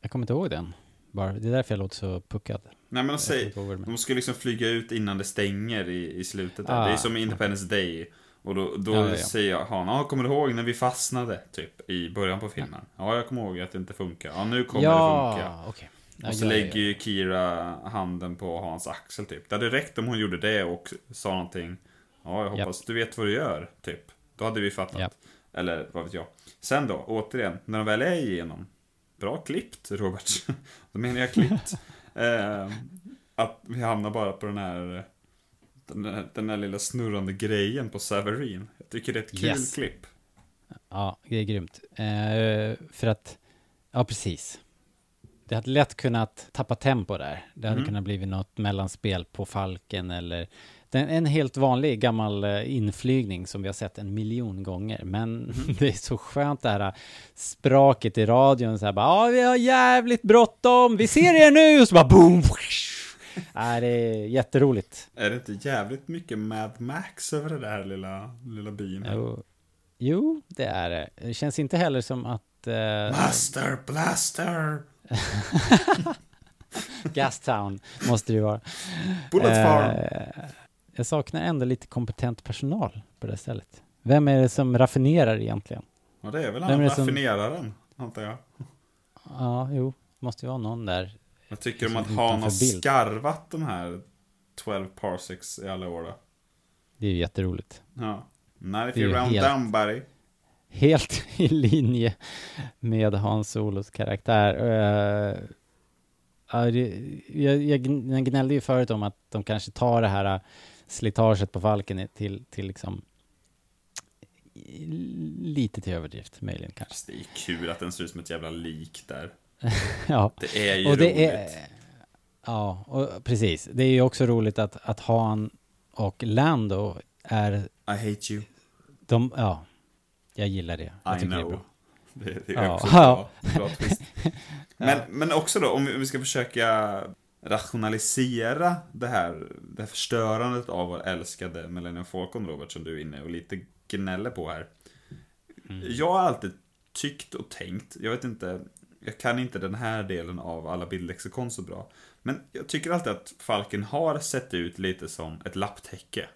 jag kommer inte ihåg den. Bara, det är därför jag låter så puckad. Nej men säg, de ska liksom flyga ut innan det stänger i, i slutet där. Ah, det är som Independence Day. Och då, då Ja, ja, ja. säger Han, ja, kommer du ihåg när vi fastnade? Typ, i början på filmen. Ja, jag kommer ihåg att det inte funkar. Ja, nu kommer det funka. Ja, Och så lägger ju Kira handen på Hans axel typ. Det hade räckt om hon gjorde det och sa någonting. Ja, jag hoppas du vet vad du gör, typ. Då hade vi fattat. Japp. Eller vad vet jag. Sen då, återigen, när de väl är igenom. Bra klippt, Robert. då menar jag klippt. eh, att vi hamnar bara på den här, den här, den här lilla snurrande grejen på Saverin. Jag tycker det är ett kul Yes. klipp. Ja, det är grymt. Eh, för att, ja precis. Det hade lätt kunnat tappa tempo där. Det hade Mm. kunnat blivit något mellanspel på Falken eller den, en helt vanlig gammal eh, inflygning som vi har sett en miljon gånger. Men Mm. det är så skönt det här eh, spraket i radion så här bara, ja vi har jävligt bråttom, vi ser er nu! Och så bara boom! Nej, det är jätteroligt. Är det inte jävligt mycket Mad Max över det där lilla, lilla byn? Jo, jo, det är det. Det känns inte heller som att... Eh, Master Blaster! Gastown måste det ju vara. Bullet Farm! Eh, jag saknar ändå lite kompetent personal på det stället. Vem är det som raffinerar egentligen? Ja, det är väl han det som- raffineraren, antar jag. Ja, jo, måste ju vara någon där. Jag tycker om Som att han har bild. skarvat de här 12 parsecs i alla år då. Det är ju jätteroligt. Ja. Not if you round helt- down buddy. Helt i linje med Hans Solos karaktär. Eh, jag, jag gn- jag gnällde ju förut om att de kanske tar det här eh, slitaget på Falken till, till liksom lite till överdrift möjligen kanske. Det är kul att den ser ut som ett jävla lik där. ja. Det är ju och det roligt. är, ja, och precis. Det är ju också roligt att, att Han och Lando är I hate you. de, ja, jag gillar det. Jag I tycker det är know. bra. Det, det är Ja. också bra, bra twist. Men, men också då, om vi ska försöka rationalisera det här, det här förstörandet av vår älskade Millennium Falcon, Robert, som du är inne och lite gnäller på här. Mm. Jag har alltid tyckt och tänkt, jag vet inte, jag kan inte den här delen av alla bildlexikon så bra. Men jag tycker alltid att Falken har sett ut lite som ett lapptäcke.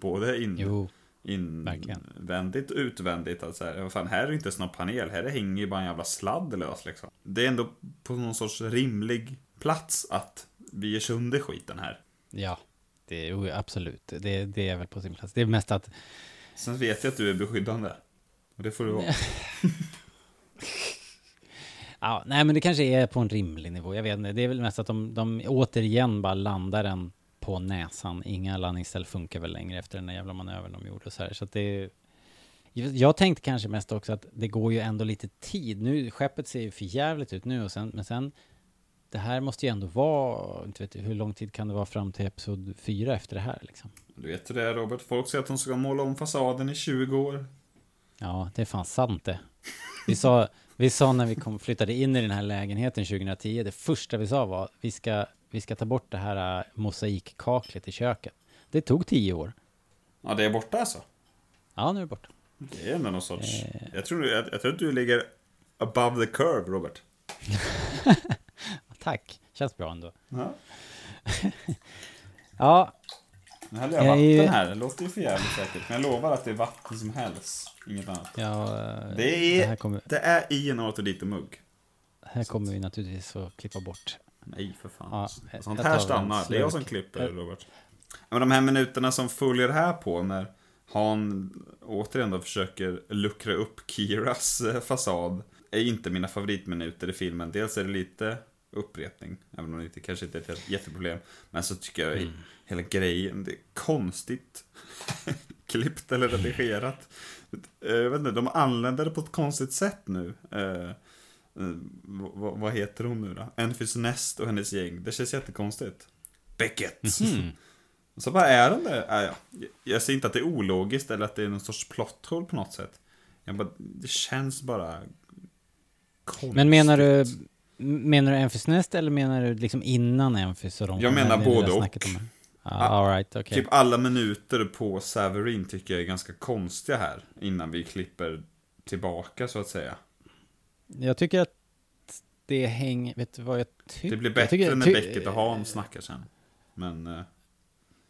Både in, Jo, invändigt och utvändigt. Att så här, vad fan, här är inte ens någon panel, här hänger ju bara en jävla sladd lös liksom. Det är ändå på någon sorts rimlig plats att vi ger sönder skiten här. Ja, det är absolut. Det, det är väl på sin plats. Det är mest att Sen vet jag att du är beskyddande. Och det får du vara. Ja, nej men det kanske är på en rimlig nivå. Jag vet inte. Det är väl mest att de, de återigen bara landar den på näsan. Inga landningsställ funkar väl längre efter den där jävla manövern de gjorde och så här. Så att det jag tänkte kanske mest också att det går ju ändå lite tid. Nu, skeppet ser ju för jävligt ut nu och sen, men sen det här måste ju ändå vara, inte vet hur lång tid kan det vara fram till episod 4 efter det här liksom? Du vet hur det är Robert, folk säger att de ska måla om fasaden i 20 år. Ja, det är fan sant det. Vi sa, vi sa när vi kom, flyttade in i den här lägenheten 2010, det första vi sa var vi ska, vi ska ta bort det här äh, mosaikkaklet i köket. Det tog tio år. Ja, det är borta alltså? Ja, nu är det borta. Det är ändå någon sorts... Eh. Jag, tror, jag, jag tror att du ligger above the curve, Robert. Tack, känns bra ändå. Ja. Ja, Nu häller jag Jag är ju- vatten här, det låter ju för jävligt säkert. Men jag lovar att det är vatten som helst, inget annat. ja Det det är, här kommer, det är i en Artodito-mugg. här kommer vi naturligtvis att klippa bort. Nej, för fan. Ja, Sånt här stannar. Det är jag som klipper, Robert. Men de här minuterna som följer här på när han återigen då försöker luckra upp Kiras eh, fasad är inte mina favoritminuter i filmen. Dels är det lite upprepning, även om det inte, kanske inte är ett jätteproblem. Men så tycker jag Mm. hela grejen, det är konstigt klippt eller redigerat. Eh, Jag vet inte, de anländer det på ett konstigt sätt nu. Eh, eh, vad, vad heter hon nu då? Enfys Nest och hennes gäng. Det känns jättekonstigt. Beckett! Mhm. Så vad är de där? Ah, ja. Jag ser inte att det är ologiskt eller att det är någon sorts plot hole på något sätt. Jag bara, det känns bara konstigt. Men menar du, menar du Emphys Nest eller menar du liksom innan? Och de Jag menar både och. all right, okej. Typ alla minuter på Saverin tycker jag är ganska konstiga här. Innan vi klipper tillbaka så att säga. Jag tycker att det hänger, vet du vad jag tycker? Det blir bättre tycker- när Beckett och Han snackar sen. Men... eh,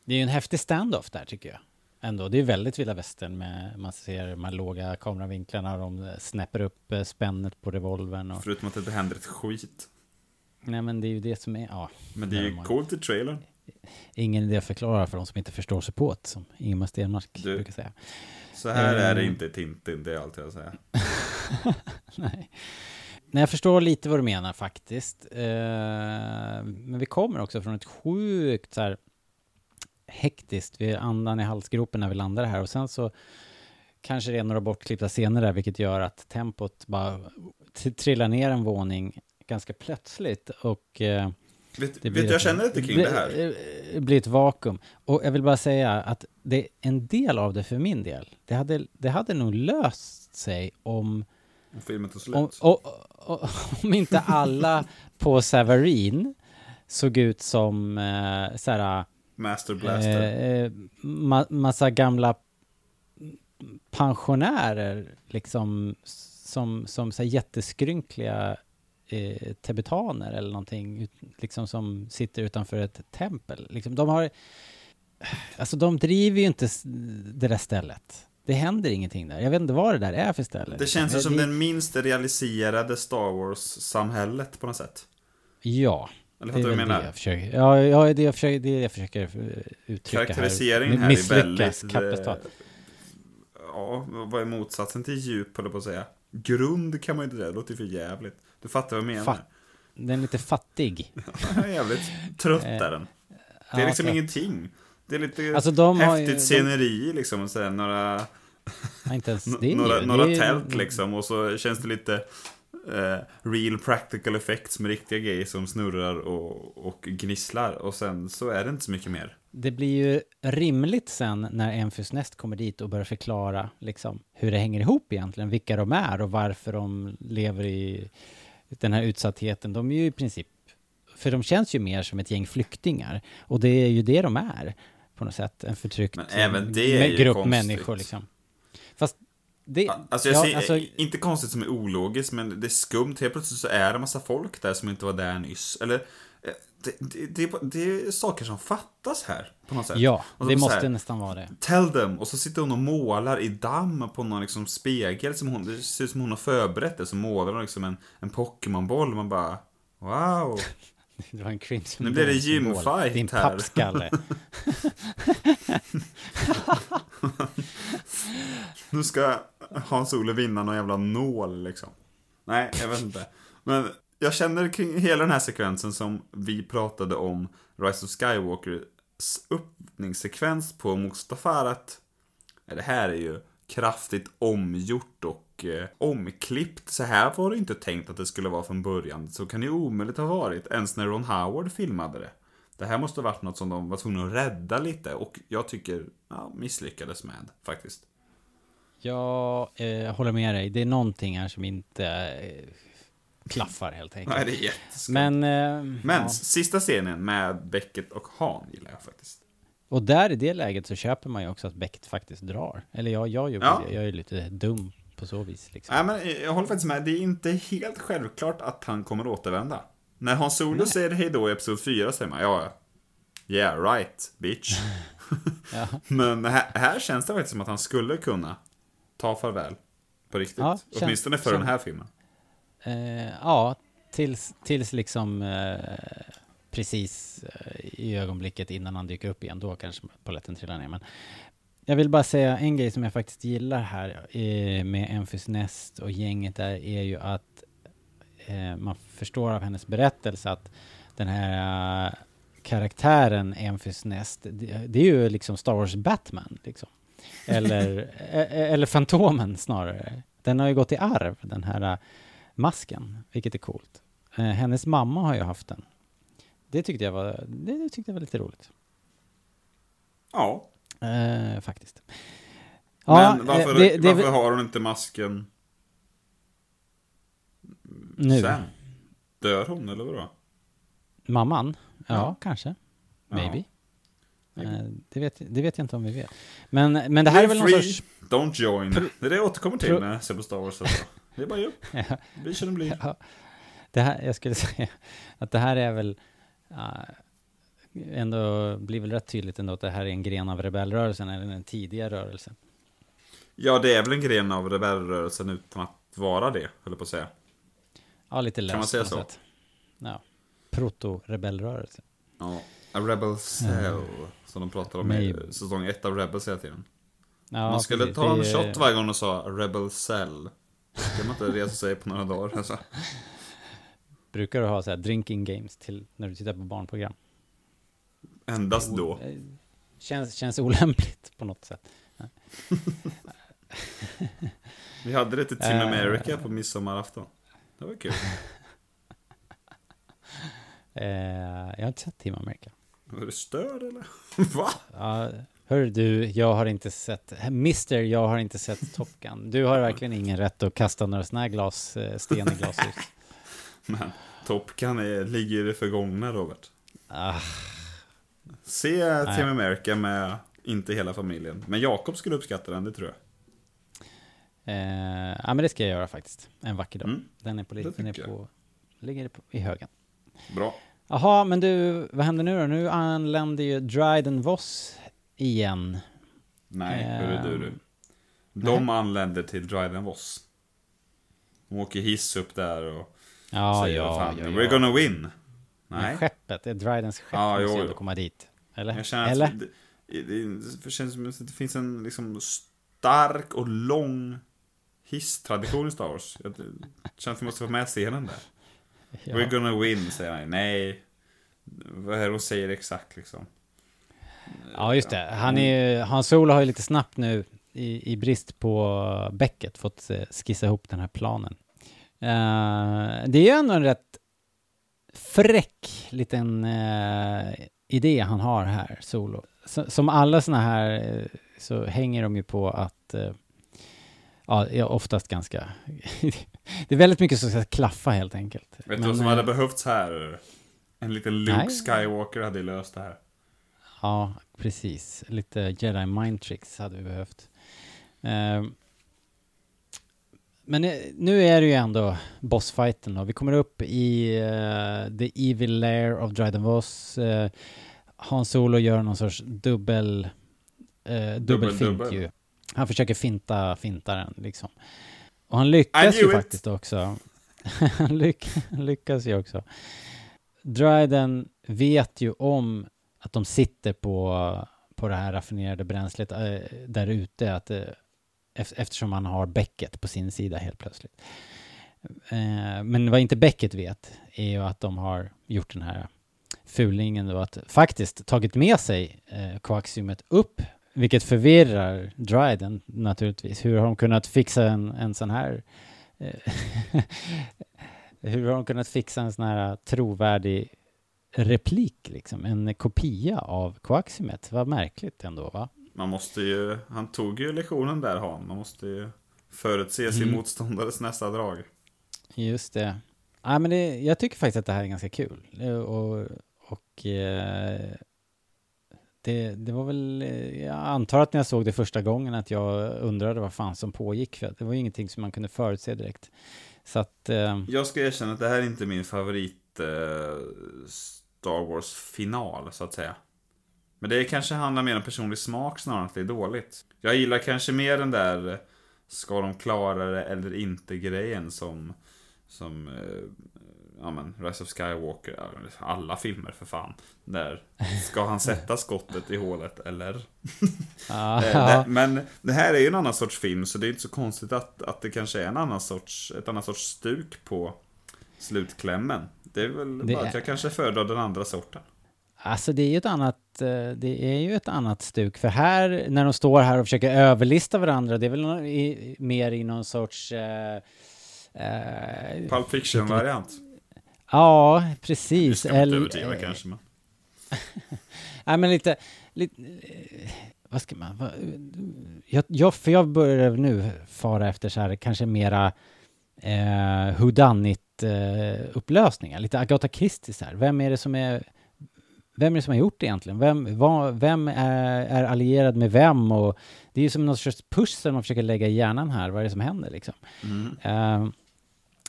Det är ju en häftig standoff där tycker jag. Ändå, det är väldigt vilda västern med, man ser de här låga kameravinklarna, de snäpper upp eh, spännet på revolvern och... Förutom att det inte händer ett skit. Nej men det är ju det som är, ja. Men det är ju coolt i trailern. Ingen idé att förklara för de som inte förstår sig på det, som Ingemar Stenmark Du- brukar säga. Så här är det Eh. inte Tintin, det är allt jag säger. Nej. Nej, jag förstår lite vad du menar faktiskt. Eh, men vi kommer också från ett sjukt så här hektiskt, vi är andan i halsgropen när vi landar här och sen så kanske det är några bortklippta scener där, vilket gör att tempot bara trillar ner en våning ganska plötsligt och eh, Vet, det vet du, jag ett- känner lite kring det här. Det blir ett vakuum. Och jag vill bara säga att det, en del av det för min del, det hade, det hade nog löst sig om Om filmen tar slut. om, och, och, om inte alla på Savarin såg ut som eh, såhär, Master Blaster. eh, ma, massa gamla pensionärer liksom som, som så jätteskrynkliga eh, tibetaner eller någonting liksom som sitter utanför ett tempel. Liksom, de har Alltså de driver ju inte det där stället. Det händer ingenting där. Jag vet inte vad det där är för ställe. det känns ju som det, den minst realiserade Star Wars-samhället på något sätt. Ja. Eller fattar du vad jag menar? jag försöker, ja, ja, det, jag försöker, det är det jag försöker eh, uttrycka Karaktäriseringen här. här är väldigt... kapitalt. eh, Ja, vad är motsatsen till djup, jag på att säga. Grund kan man ju inte säga, det låter för jävligt. Du fattar vad jag menar? Fa- Den är lite fattig. jävligt trött är den. Det är Ja, liksom så- ingenting. Det är lite Alltså, de häftigt ju- de- sceneri liksom, och här, några, Ja, inte ens det. några, några det tält liksom, och så känns det lite eh, real practical effects med riktiga grejer som snurrar och, och gnisslar. Och sen så är det inte så mycket mer. Det blir ju rimligt sen när Enfys Nest kommer dit och börjar förklara liksom, hur det hänger ihop egentligen, vilka de är och varför de lever i den här utsattheten. De är ju i princip, för de känns ju mer som ett gäng flyktingar och det är ju det de är på något sätt, en förtryckt grupp konstigt. människor liksom. Fast det, Alltså jag ja, ser, alltså, inte konstigt som är ologiskt, men det är skumt. Helt plötsligt så är det en massa folk där som inte var där nyss. Eller eh, det, det, det, det är saker som fattas här. På något sätt. Ja, det måste här, nästan vara det. Tell them. Och så sitter hon och målar i damm på någon liksom spegel. Som hon, det ser ut som hon har förberett det. Så målar hon liksom en, en Pokémon-boll. Man bara, wow. Det var en cringe Nu blir det gymfight Din här. pappskalle. Nu ska Hans-Ole vinna någon jävla nål liksom. Nej, jag vet inte. Men jag känner kring hela den här sekvensen som vi pratade om Rise of Skywalkers öppningssekvens på Mustafar att det här är ju kraftigt omgjort och eh, omklippt. Så här var det inte tänkt att det skulle vara från början. Så kan det ju omöjligt ha varit, ens när Ron Howard filmade det. Det här måste ha varit något som de var tvungna att rädda lite och jag tycker, ja, misslyckades med faktiskt. Jag eh, håller med dig. Det är någonting här som inte eh, klaffar helt enkelt. Nej, det är jätteskumt. Men, eh, Men ja. sista scenen med Beckett och Han gillar jag faktiskt. Och där i det läget så köper man ju också att Beckett faktiskt drar. Eller jag, jag gör Ja. det. Jag är lite dum på så vis liksom. Nej, men jag håller faktiskt med. Det är inte helt självklart att han kommer återvända. När Hans Solo Nej. säger hej då i Episod 4 säger man ja, yeah right, bitch. Ja. Men här, här känns det faktiskt som att han skulle kunna ta farväl. På riktigt. Ja, känns- Åtminstone för känns- den här filmen. Eh, ja, tills, tills liksom eh, precis eh, i ögonblicket innan han dyker upp igen. Då kanske polletten trillar ner. Men jag vill bara säga en grej som jag faktiskt gillar här eh, med Enfys Nest och gänget där är ju att eh, man förstår av hennes berättelse att den här eh, karaktären Enfys Nest, det, det är ju liksom Star Wars Batman liksom. Eller, eh, eller Fantomen snarare. Den har ju gått i arv, den här eh, masken, vilket är coolt. Eh, hennes mamma har ju haft den. Det tyckte jag var, det tyckte jag var lite roligt. Ja. Eh, faktiskt. Men varför, eh, det- det är varför har hon inte masken nu? sen? Dör hon eller vadå? Mamman? Ja, Ja. kanske. Ja. Maybe. Eh, det, vet, det vet jag inte om vi vet. Men, men det här är väl någon free, sorts... don't join. Det är det jag återkommer till när jag ser på Star Wars. Alltså. Det är bara ju. Ja. Vi känner bli. Ja, det här, jag skulle säga att det här är väl uh, ändå, blir väl rätt tydligt ändå att det här är en gren av rebellrörelsen, eller en tidiga rörelse. Ja, det är väl en gren av rebellrörelsen utan att vara det, höll på att säga. Ja, lite löst Kan man säga så? sätt. Ja. Proto-rebellrörelse. Ja. A Rebel Cell, som de pratar om i säsong 1 av Rebels hela tiden. Ja, man skulle precis. ta en shot varje gång de sa Rebel Cell. Kan man inte resa sig på några dagar. Alltså. Brukar du ha så här drinking games till när du tittar på barnprogram? Endast då. Eh, Känns, känns olämpligt på något sätt. Vi hade det till Team Eh. America på midsommarafton. Det var kul. Eh, jag har inte sett Team America. Var du störd eller? Va? Ja, hör du, jag har inte sett, Mister, jag har inte sett Top Gun. Du har verkligen ingen rätt att kasta några sådana här glas, sten i glashus. Men Top Gun är, ligger i det förgångna, Robert. Ah, Se Nej. Team America med inte hela familjen. Men Jakob skulle uppskatta den, det tror jag. eh, ja, men det ska jag göra faktiskt. En vacker dag. Mm, Den är på, den är på, ligger på, i högen. Bra. Jaha, men du, vad händer nu då? Nu anländer ju Dryden Voss igen. Nej, hörru du du. De anländer till Dryden Voss. De åker hiss upp där och Ja, säger ja, fan, ja, We're ja. gonna win. Nej. skeppet, det är Drydens skepp måste jo, ändå jo. komma dit. Eller? Jag känner Eller? det, det, det känns som att det finns en liksom stark och lång hisstradition i Star Wars. Jag känner att vi måste få med scenen där. Ja. We're gonna win, säger han. Nej. Vad är det hon säger exakt liksom? Ja, just det. Han, är, Han Solo har ju lite snabbt nu, i, i brist på Becket, fått eh, skissa ihop den här planen. Eh, det är ju ändå en rätt fräck liten eh, idé han har här, Solo. Så, som alla såna här eh, så hänger de ju på att eh, Ja, är oftast ganska... det är väldigt mycket som ska klaffa helt enkelt. Vet du vad som eh, hade behövts här? En liten Luke Nej. Skywalker hade löst det här. Ja, precis. Lite Jedi mind tricks hade vi behövt. Men eh, nu är det ju ändå bossfighten då. Vi kommer upp i eh, The Evil Lair of Dryden Voss. Uh, Hans Solo gör någon sorts dubbel... Uh, dubbelfint dubbel. ju. Han försöker finta fintaren liksom. Och han lyckas ju it. faktiskt också. han lyck lyckas ju också. Dryden vet ju om att de sitter på, på det här raffinerade bränslet äh, där ute. Att, eftersom han har Becket på sin sida helt plötsligt. Eh, men vad inte Becket vet är ju att de har gjort den här fulingen då att faktiskt tagit med sig eh, koaxiumet upp, vilket förvirrar Dryden naturligtvis. Hur har de kunnat fixa en, en sån här eh, hur har de kunnat fixa en sån här trovärdig replik liksom, en kopia av koaxiumet? Vad märkligt ändå va? Man måste ju, han tog ju lektionen där Han. Man måste ju förutse sin Mm. motståndares nästa drag. Just det. Ja, men det, jag tycker faktiskt att det här är ganska kul. Och, och eh, det, det var väl, jag antar att när jag såg det första gången att jag undrade vad fan som pågick. För det var ju ingenting som man kunde förutse direkt. Så att, eh, Jag ska erkänna att det här är inte min favorit eh, Star Wars-final, så att säga. Men det kanske handlar mer om personlig smak snarare än att det är dåligt. Jag gillar kanske mer den där eh, ska de klara det eller inte grejen som, som eh, ja men, Rise of Skywalker, alla filmer för fan. Där, ska han sätta skottet i hålet eller? det, men det här är ju en annan sorts film, så det är inte så konstigt att, att det kanske är en annan sorts, ett annat sorts stuk på slutklämmen. Det är väl Det bara är- att jag kanske föredrar den andra sorten. Alltså det är ju ett annat, eh, det är ju ett annat stuk. För här, när de står här och försöker överlista varandra, det är väl i, mer i någon sorts... Eh, eh, Pulp Fiction-variant. ja, precis. ska man inte Eller- överdriva kanske, men... Nej, men lite... lite eh, vad ska man... Vad, jag, jag, för jag börjar nu fara efter så här kanske mera eh, whodunit eh, upplösningar. Lite Agatha Christie så här. Vem är det som är... Vem är det som har gjort det egentligen? Vem, vad, vem är, är allierad med vem? Och det är ju som någon sorts pussel man försöker lägga i hjärnan här. Vad är det som händer liksom? Mm. Eh,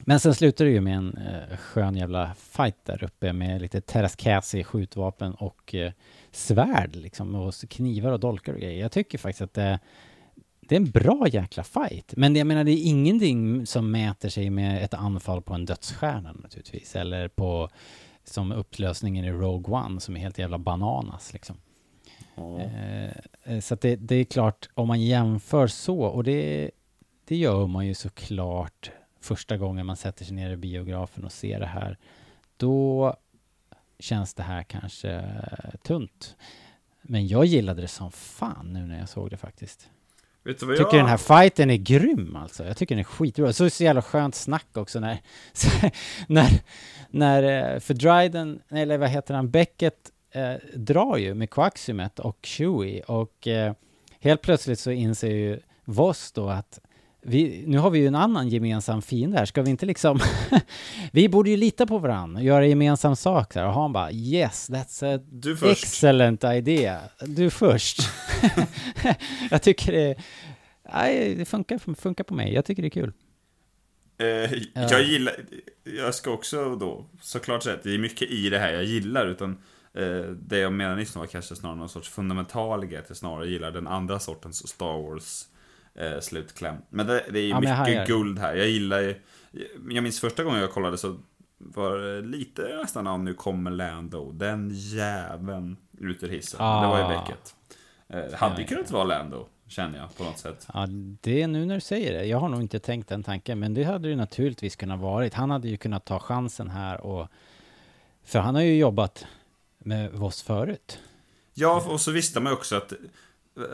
men sen slutar det ju med en eh, skön jävla fight där uppe med lite terraskasi, skjutvapen och eh, svärd liksom och knivar och dolkar och grejer. Jag tycker faktiskt att det, det är en bra jäkla fight. Men jag menar, det är ingenting som mäter sig med ett anfall på en dödsstjärna naturligtvis. Eller på som upplösningen i Rogue One som är helt jävla bananas liksom. Eh, eh, så att det, det är klart, om man jämför så, och det, det gör man ju såklart första gången man sätter sig ner i biografen och ser det här, då känns det här kanske tunt. Men jag gillade det som fan nu när jag såg det faktiskt. Vet du vad Jag tycker den här fighten är grym alltså. Jag tycker den är skitbra. Så så jävla skönt snack också när... när, när eh, för Dryden, eller vad heter han, Beckett eh, drar ju med Quaximet och Chewie och eh, helt plötsligt så inser ju Voss då att vi, nu har vi ju en annan gemensam fiende här, ska vi inte liksom... vi borde ju lita på varandra och göra gemensam sak där. Och han bara yes, that's a Du först. excellent idea. Du först. jag tycker det... Nej, det funkar, funkar på mig. Jag tycker det är kul. Eh, jag gillar, jag ska också då såklart säga att det är mycket i det här jag gillar, utan eh, det jag menar nyss var kanske snarare någon sorts fundamentalighet, jag snarare gillar den andra sortens Star Wars eh, slutkläm. Men det, det är ju Ja, mycket guld här, jag gillar ju, jag minns första gången jag kollade så var det lite nästan av nu kommer Lando, den jäveln ut ur hissen. Det var ju Ah. Beckett. Eh, hade ju kunnat vara Lando, känner jag på något sätt. Ja, det är nu när du säger det. Jag har nog inte tänkt den tanken, men det hade det naturligtvis kunnat varit. Han hade ju kunnat ta chansen här och... För han har ju jobbat med Voss förut. Ja, och så visste man ju också att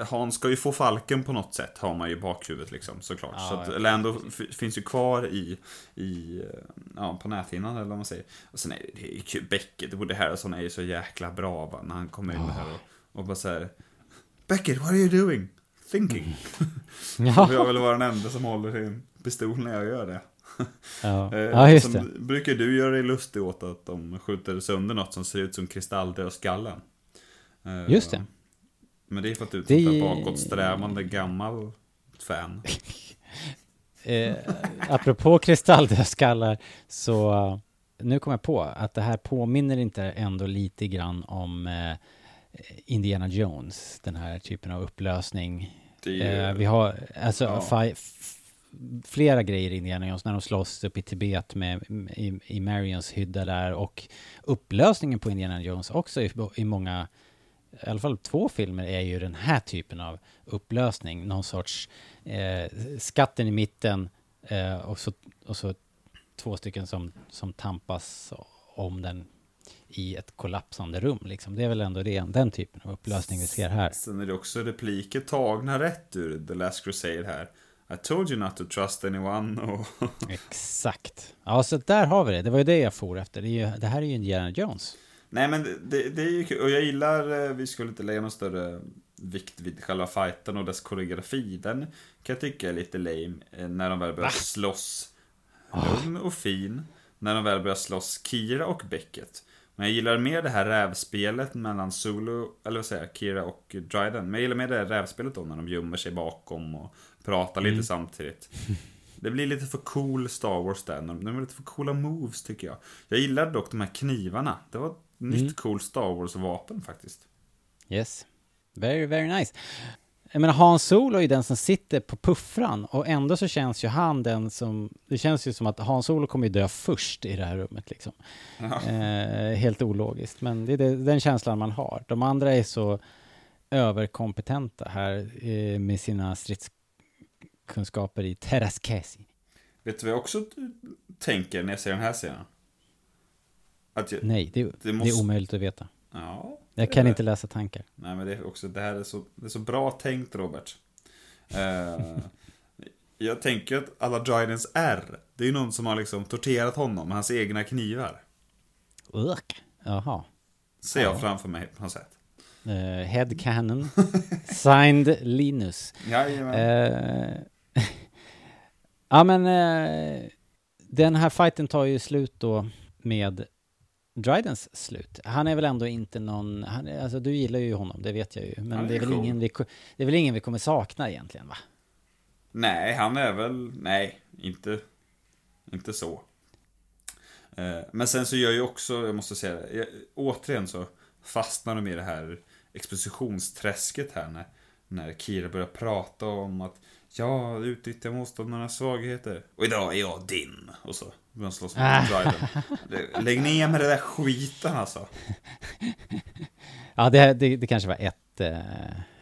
han ska ju få falken på något sätt, har man ju i bakhuvudet liksom, såklart. Ja, så att ja. Lando finns ju kvar i, i eh, ja, på näthinnan eller vad man säger. Och sen är det, det är ju Beckett, Woody Harrelson är ju så jäkla bra va, när han kommer in här och, och bara säger Beckett, what are you doing? Thinking. Ja, Och jag vill vara den enda som håller sin pistol när jag gör det. ja. Eh, ja just sen det. Brukar du göra dig lustig åt att de skjuter sönder något som ser ut som kristalldödskallen? Eh, Just det. Men det är för att du är Det- ett bakåtsträvande gammal fan. eh, apropå kristalldödskallar, så eh, nu kom jag på att det här påminner inte ändå lite grann om eh, Indiana Jones, den här typen av upplösning. Är Eh, vi har alltså Ja. flera grejer i Indiana Jones när de slåss upp i Tibet med, i, i Marions hydda där och upplösningen på Indiana Jones också i, i många, i alla fall två filmer är ju den här typen av upplösning. Någon sorts eh, skatten i mitten eh, och, så, och så två stycken som, som tampas om den i ett kollapsande rum. Liksom. Det är väl ändå det, den typen av upplösning vi ser här. Sen är det också repliker tagna rätt ur The Last Crusade här. I told you not to trust anyone och... Exakt. Ja, så där har vi det. Det var ju det jag for efter. Det, ju, det här är ju Indiana Jones. Nej men det, det, är ju kul. Och jag gillar, eh, vi skulle inte lägga någon större vikt vid själva fighten och dess koreografi. Den kan jag tycka är lite lame eh, när de väl börjar slåss. Lugn och fin. När de väl börjar slåss Kira och Beckett. Men jag gillar mer det här rävspelet mellan Zulu, eller vad säger jag, Kira och Dryden. Men jag gillar mer det här rävspelet då när de gömmer sig bakom och pratar lite samtidigt. Det blir lite för cool Star Wars där. De de är lite för coola moves tycker jag. Jag gillar dock de här knivarna. Det var ett nytt coolt Star Wars-vapen faktiskt. Yes. Very, very nice. Jag menar, Han Solo är ju den som sitter på puffran och ändå så känns ju han den som... Det känns ju som att Han Solo kommer ju dö först i det här rummet liksom. Eh, helt ologiskt, men det är det, den känslan man har. De andra är så överkompetenta här eh, med sina stridskunskaper i Terraskesi. Vet du vad jag också tänker när jag ser den här scenen? Jag, Nej, det, det, måste- är omöjligt att veta. Ja. Jag kan inte läsa tankar. Nej men det är också, det här är så, det är så bra tänkt Robert. Eh, jag tänker att alla Drydens R, det är ju någon som har liksom torterat honom med hans egna knivar. Ugh. Jaha. Ser jag framför mig på något sätt. Uh, head cannon. Signed Linus. Jajamän. Eh, ja men eh, den här fighten tar ju slut då med Drydens slut. Han är väl ändå inte någon, han, alltså du gillar ju honom, det vet jag ju. Men det är, väl cool. ingen vi, det är väl ingen vi kommer sakna egentligen va? Nej, han är väl... Nej, inte, inte så. Eh, Men sen så gör ju också, jag måste säga det, jag- återigen så fastnar de i det här expositionsträsket här när, när Kira börjar prata om att ja, utnyttja motståndarnas svagheter. Och idag är jag din. Och så han slåss mot. Det- Lägg ner med det där skiten alltså. Ja, det, det, det kanske var ett, eh,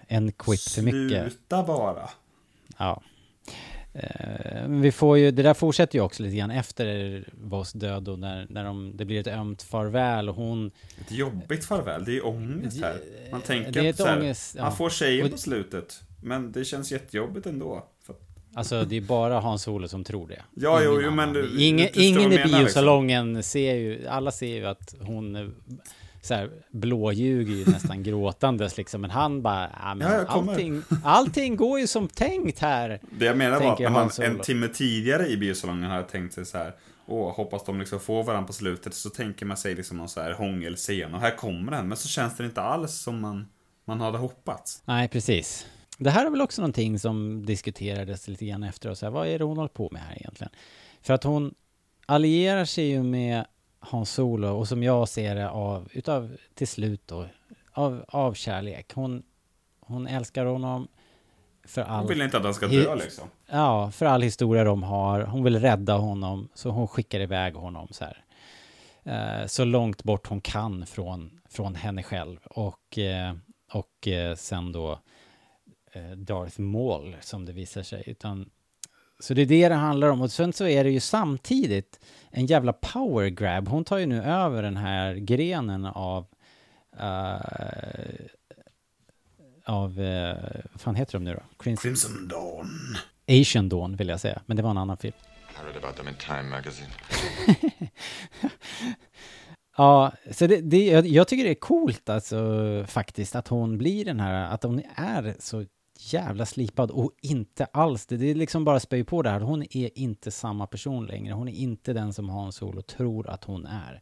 en quip för mycket. Sluta bara. Ja. Eh, vi får ju, det där fortsätter ju också lite grann efter Voss död och när, när de, det blir ett ömt farväl och hon Ett jobbigt farväl, det är ångest här. Man tänker det är ett så här, ångest, ja. man får tjejen på slutet. Men det känns jättejobbigt ändå. För Alltså det är bara Hans Olo som tror det. Ja, jo, Ingen jo, men annan. du- ingen, du ingen i jag liksom. biosalongen ser ju, alla ser ju att hon eh, så här, blåljuger ju nästan gråtandes liksom. Men han bara, ja, men Ja, jag kommer." allting, allting går ju som tänkt här. det jag menar var att Han en timme tidigare i biosalongen hade tänkt sig så här. Åh, hoppas de liksom får varandra på slutet. Så tänker man sig liksom någon så här hångelscen. Och här kommer den. Men så känns det inte alls som man, man hade hoppats. Nej, precis. Det här är väl också någonting som diskuterades lite grann efter och så här, vad är det hon håller på med här egentligen? För att hon allierar sig ju med Hans Solo och som jag ser det av, utav, till slut då, av, av kärlek. Hon, hon älskar honom för Hon all, vill inte att han ska dö liksom. ja, för all historia de har. Hon vill rädda honom, så hon skickar iväg honom så här. Eh, så långt bort hon kan från, från henne själv. Och, eh, och eh, sen då Darth Maul som det visar sig. Utan, så det är det det handlar om. Och sen så är det ju samtidigt en jävla power grab. Hon tar ju nu över den här grenen av eh, av, eh, vad fan heter de nu då? Crimson, Crimson Dawn. Asian Dawn vill jag säga, men det var en annan film. I read about them in Time magazine. Ja, så det, det, jag, jag tycker det är coolt alltså faktiskt att hon blir den här, att hon är så jävla slipad och inte alls det. Det är liksom bara spöj på det här. Hon är inte samma person längre. Hon är inte den som Hans Solo tror att hon är.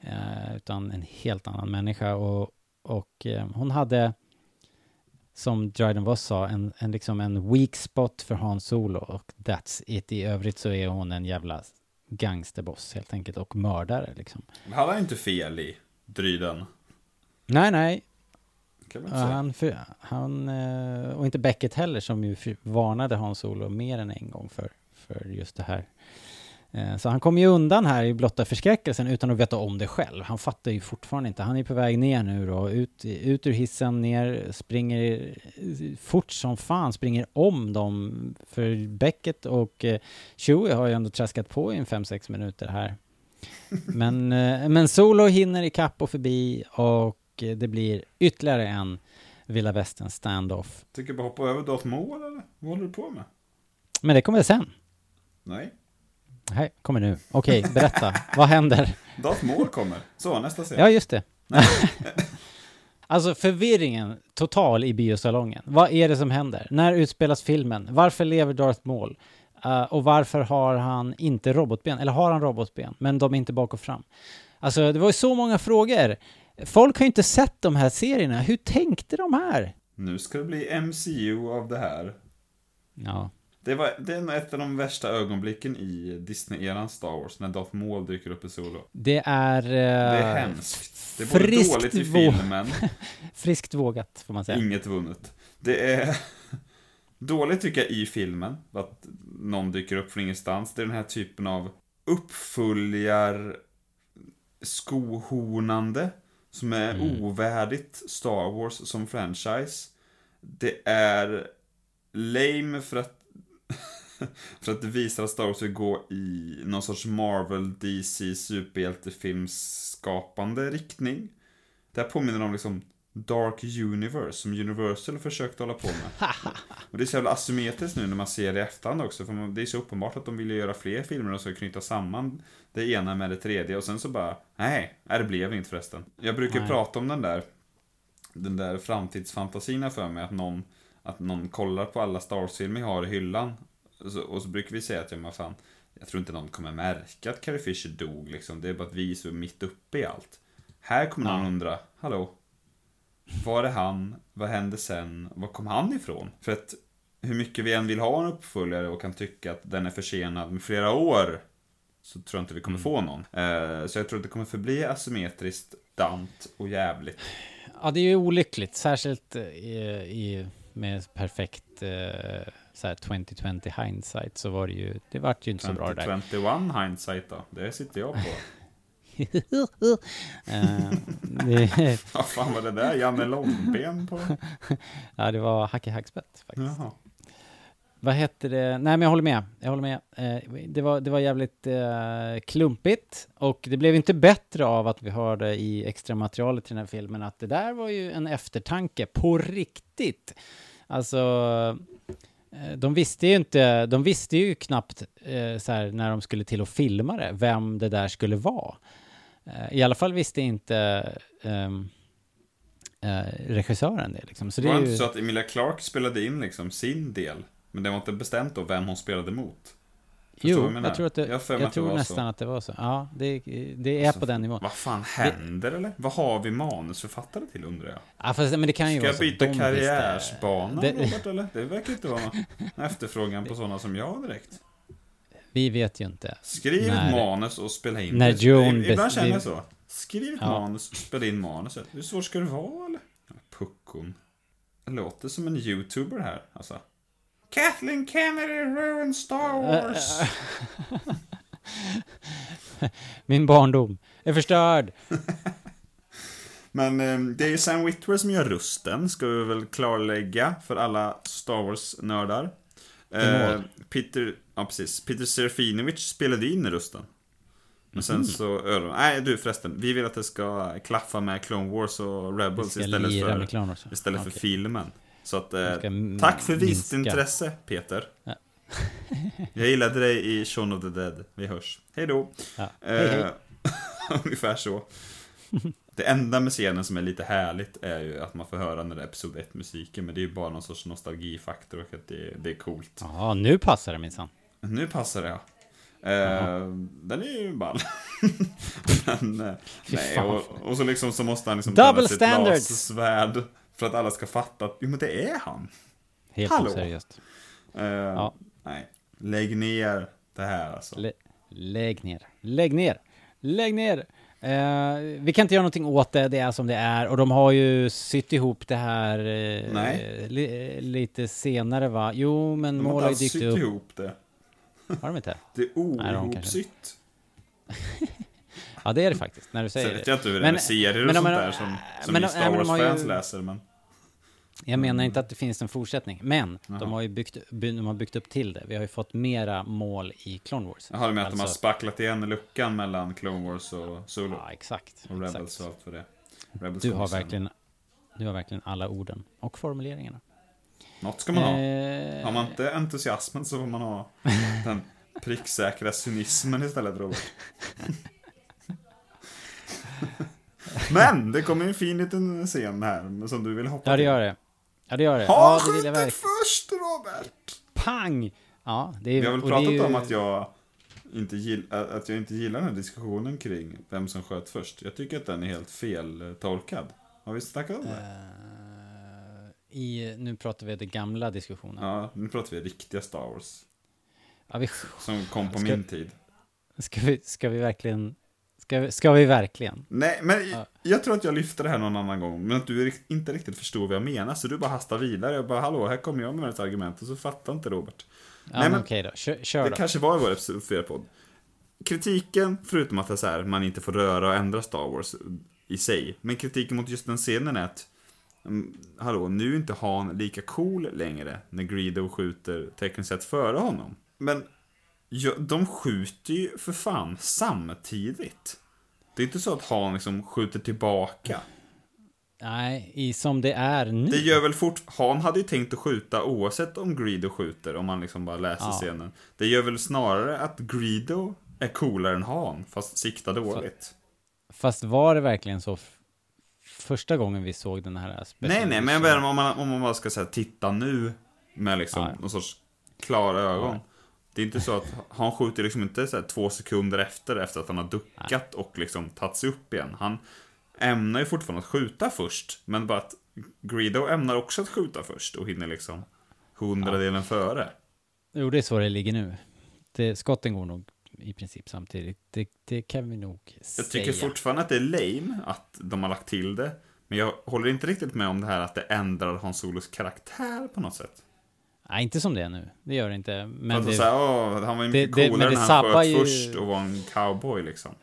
Eh, utan en helt annan människa och, och eh, hon hade som Dryden Voss sa, en, en, liksom en weak spot för Han Solo och that's it. I övrigt så är hon en jävla gangsterboss helt enkelt och mördare liksom. Hade han inte fel i, Dryden. Nej, nej. Kan man Ja, säga. han, för, han, eh, och inte Beckett heller som ju varnade Han Solo mer än en gång för, för just det här. Eh, Så han kom ju undan här i blotta förskräckelsen utan att veta om det själv. Han fattar ju fortfarande inte. Han är på väg ner nu då, ut, ut ur hissen, ner, springer eh, fort som fan, springer om dem. För Beckett och Chewie har ju ändå traskat på i en 5-6 minuter här. Men, men Solo hinner ikapp och förbi och det blir ytterligare en Villa Västern standoff. Tycker bara hoppa över Darth Maul eller? Vad håller du på med? Men det kommer sen. Nej. Nej, kommer nu. Okej, berätta. Vad händer? Darth Maul kommer. Så, nästa scen. Ja, just det. alltså förvirringen total i biosalongen. Vad är det som händer? När utspelas filmen? Varför lever Darth Maul? Eh, och varför har han inte robotben? Eller har han robotben, men de är inte bak och fram? Alltså, det var ju så många frågor. Folk har ju inte sett de här serierna. Hur tänkte de här? Nu ska det bli MCU av det här. Ja. Det, var, det är ett av de värsta ögonblicken i Disney-eran Star Wars, när Darth Maul dyker upp i solo. Det är... Det är hemskt. Det är både dåligt i filmen, Friskt vågat, får man säga. inget vunnet. Det är dåligt tycker jag i filmen, att någon dyker upp från ingenstans. Det är den här typen av uppföljar skohornande som är Mm. ovärdigt Star Wars som franchise. Det är lame för att för att det visar att Star Wars vill gå i någon sorts Marvel, DC, superhjältefilmsskapande riktning. Det här påminner om liksom Dark Universe som Universal försökte hålla på med. Och det är så jävla asymmetriskt nu när man ser det i efterhand också. För det är så uppenbart att de vill ju göra fler filmer och så knyta samman det ena med det tredje. Och sen så bara, nej, det blev inte förresten. Jag brukar Nej. prata om den där, den där framtidsfantasin för mig. Att någon, att någon kollar på alla Star Wars-filmer jag har i hyllan. Och så, och så brukar vi säga att, ja men fan, jag tror inte någon kommer märka att Carrie Fisher dog liksom. Det är bara att vi är mitt uppe i allt. Här kommer någon undra, hallå? Var är han? Vad hände sen? Var kom han ifrån? För att hur mycket vi än vill ha en uppföljare och kan tycka att den är försenad med flera år så tror jag inte vi kommer få någon. Eh, så jag tror att det kommer förbli asymmetriskt, dant och jävligt. Ja, det är ju olyckligt, särskilt eh, i, i, med perfekt eh, så här 2020 hindsight så var det ju, det vart ju inte så bra det där. 2021 hindsight då, det sitter jag på. Det, Vad fan var det där? Janne Långben på? ja, det var Hacke Hackspett faktiskt. Jaha. Vad hette det? Nej, men jag håller med. Jag håller med. Eh, det, var, det var jävligt eh, klumpigt och det blev inte bättre av att vi hörde i extra materialet till den här filmen att det där var ju en eftertanke på riktigt. Alltså, eh, de visste ju inte, de visste ju knappt eh, så här, när de skulle till att filma det, vem det där skulle vara. Eh, I alla fall visste inte ehm, eh, regissören det liksom. Så Det det var är inte ju... så att Emilia Clark spelade in liksom sin del. Men det var inte bestämt då vem hon spelade mot. Förstår Jo, jag jag tror, att det, Jag jag att det tror nästan så. att det var så. Ja, det, det är Alltså, på den nivån. Vad fan händer eller? Vad har vi manusförfattare till undrar jag? Ja, fast, men det kan ju Ska jag byta karriärsbana Det- Robert eller? Det verkar inte vara någon efterfrågan på sådana som jag direkt. Vi vet ju inte. Skriv När- manus och spela in när det. Ibland känner jag så. Skriv Ja. manus och spela in manuset. Hur svårt ska det vara eller? Puckon. Det låter som en youtuber här alltså. Kathleen Kennedy ruined Star Wars. Min barndom är förstörd. Men eh, det är ju Sam Witwer som gör rösten, ska vi väl klarlägga för alla Star Wars-nördar. Eh. Peter, ja precis, Peter Serafinovic spelade in rösten. Men sen Mhm. så, öron- nej du förresten, vi vill att det ska klaffa med Clone Wars och Rebels istället för, istället för Okej. filmen. Så att, eh, tack för minska. intresse Peter. Ja. Jag gillade dig i Shaun of the Dead. Vi hörs. Hej då. Ja. Hej, hej. Eh, Ungefär så. Det enda med scenen som är lite härligt är ju att man får höra när det är Episod 1 musiken Men det är ju bara någon sorts nostalgifaktor och att det, det är coolt Ja, nu passar det minsann. Nu passar det ja eh, Den är ju ball Men, eh, nej, och, och så liksom så måste han liksom Double tända sitt standards. lasersvärd För att alla ska fatta att, jo men det är han. Helt Hallå? oseriöst. Eh, Ja. Nej, lägg ner det här alltså. Lä- lägg ner. Lägg ner. Lägg ner. Eh, vi kan inte göra någonting åt det, det är som det är. Och de har ju sytt ihop det här eh, li, lite senare va? Jo, men De mål har ju dykt upp. ihop det. Har de inte? Det är oihopsytt. Ja, det är det faktiskt, när du säger vet det. jag inte hur det är med serier och sånt men- där som, som men- vi Star har ju- Wars-fans läser. Men Jag menar inte att det finns en fortsättning, men Jaha. de har ju byggt, by- de har byggt upp till det. Vi har ju fått mera mål i Clone Wars. jag har det med att de har Alltså- spacklat igen luckan mellan Clone Wars och Solo. Ja, exakt. och Rebels exakt. och allt för det. Rebels Du har verkligen, du har verkligen alla orden och formuleringarna. Något ska man ha. Eh, Har man inte entusiasmen så får man ha den pricksäkra cynismen istället, Robert. Men, det kommer en fin liten scen här som du vill hoppa Ja, det gör det. Ja, det gör det. Ha Ja, det vill jag verkligen. först, Robert! Pang! Ja, det är Vi har väl pratat ju- om att jag, inte gill, att jag inte gillar den här diskussionen kring vem som sköt först. Jag tycker att den är helt fel eh, tolkad. Har vi snackat om det? Eh, I, nu pratar vi den gamla diskussionen. Ja, nu pratar vi riktiga Star Wars. Ja, vi, Som kom på Ska- min tid. ska, vi, ska vi verkligen... Ska vi, ska vi verkligen? Nej, men jag tror att jag lyfter det här någon annan gång, men att du inte riktigt förstår vad jag menar, så du bara hastar vidare. Jag bara, hallå, här kommer jag med ett argument, och så fattar inte Robert. Ja, Nej, men okej då. Kör, kör Det då. kanske var i vår episod 4-podd. Kritiken, förutom att det är så här, man inte får röra och ändra Star Wars i sig, men kritiken mot just den scenen är att Hallå, nu är inte Han lika cool längre när Greedo skjuter tekniskt sett före honom. Men ja, de skjuter ju för fan samtidigt. Det är inte så att Han liksom skjuter tillbaka. Nej, i som det är nu. Det gör väl fort... Han hade ju tänkt att skjuta oavsett om Greedo skjuter, om man liksom bara läser Ja. scenen. Det gör väl snarare att Greedo är coolare än Han, fast siktar dåligt. Fast var det verkligen så första gången vi såg den här special Nej, nej, men jag menar om man, om man bara ska säga titta nu med liksom Ja, ja. någon sorts klara ögon. Ja. Det är inte så att han skjuter liksom inte så två sekunder efter, efter att han har duckat och liksom tagit sig upp igen. Han ämnar ju fortfarande att skjuta först, men bara att Greedo ämnar också att skjuta först och hinner liksom hundradelen före. Jo, det är så det ligger nu. Det, skotten går nog i princip samtidigt. Det, det kan vi nog Jag säga. tycker fortfarande att det är lame att de har lagt till det. Men jag håller inte riktigt med om det här att det ändrar Hans Solos karaktär på något sätt. Nej, inte som det är nu. Det gör det inte. Men det, säga, åh, han var ju det- mycket det- coolare det när han sköt ju- först och var en cowboy liksom.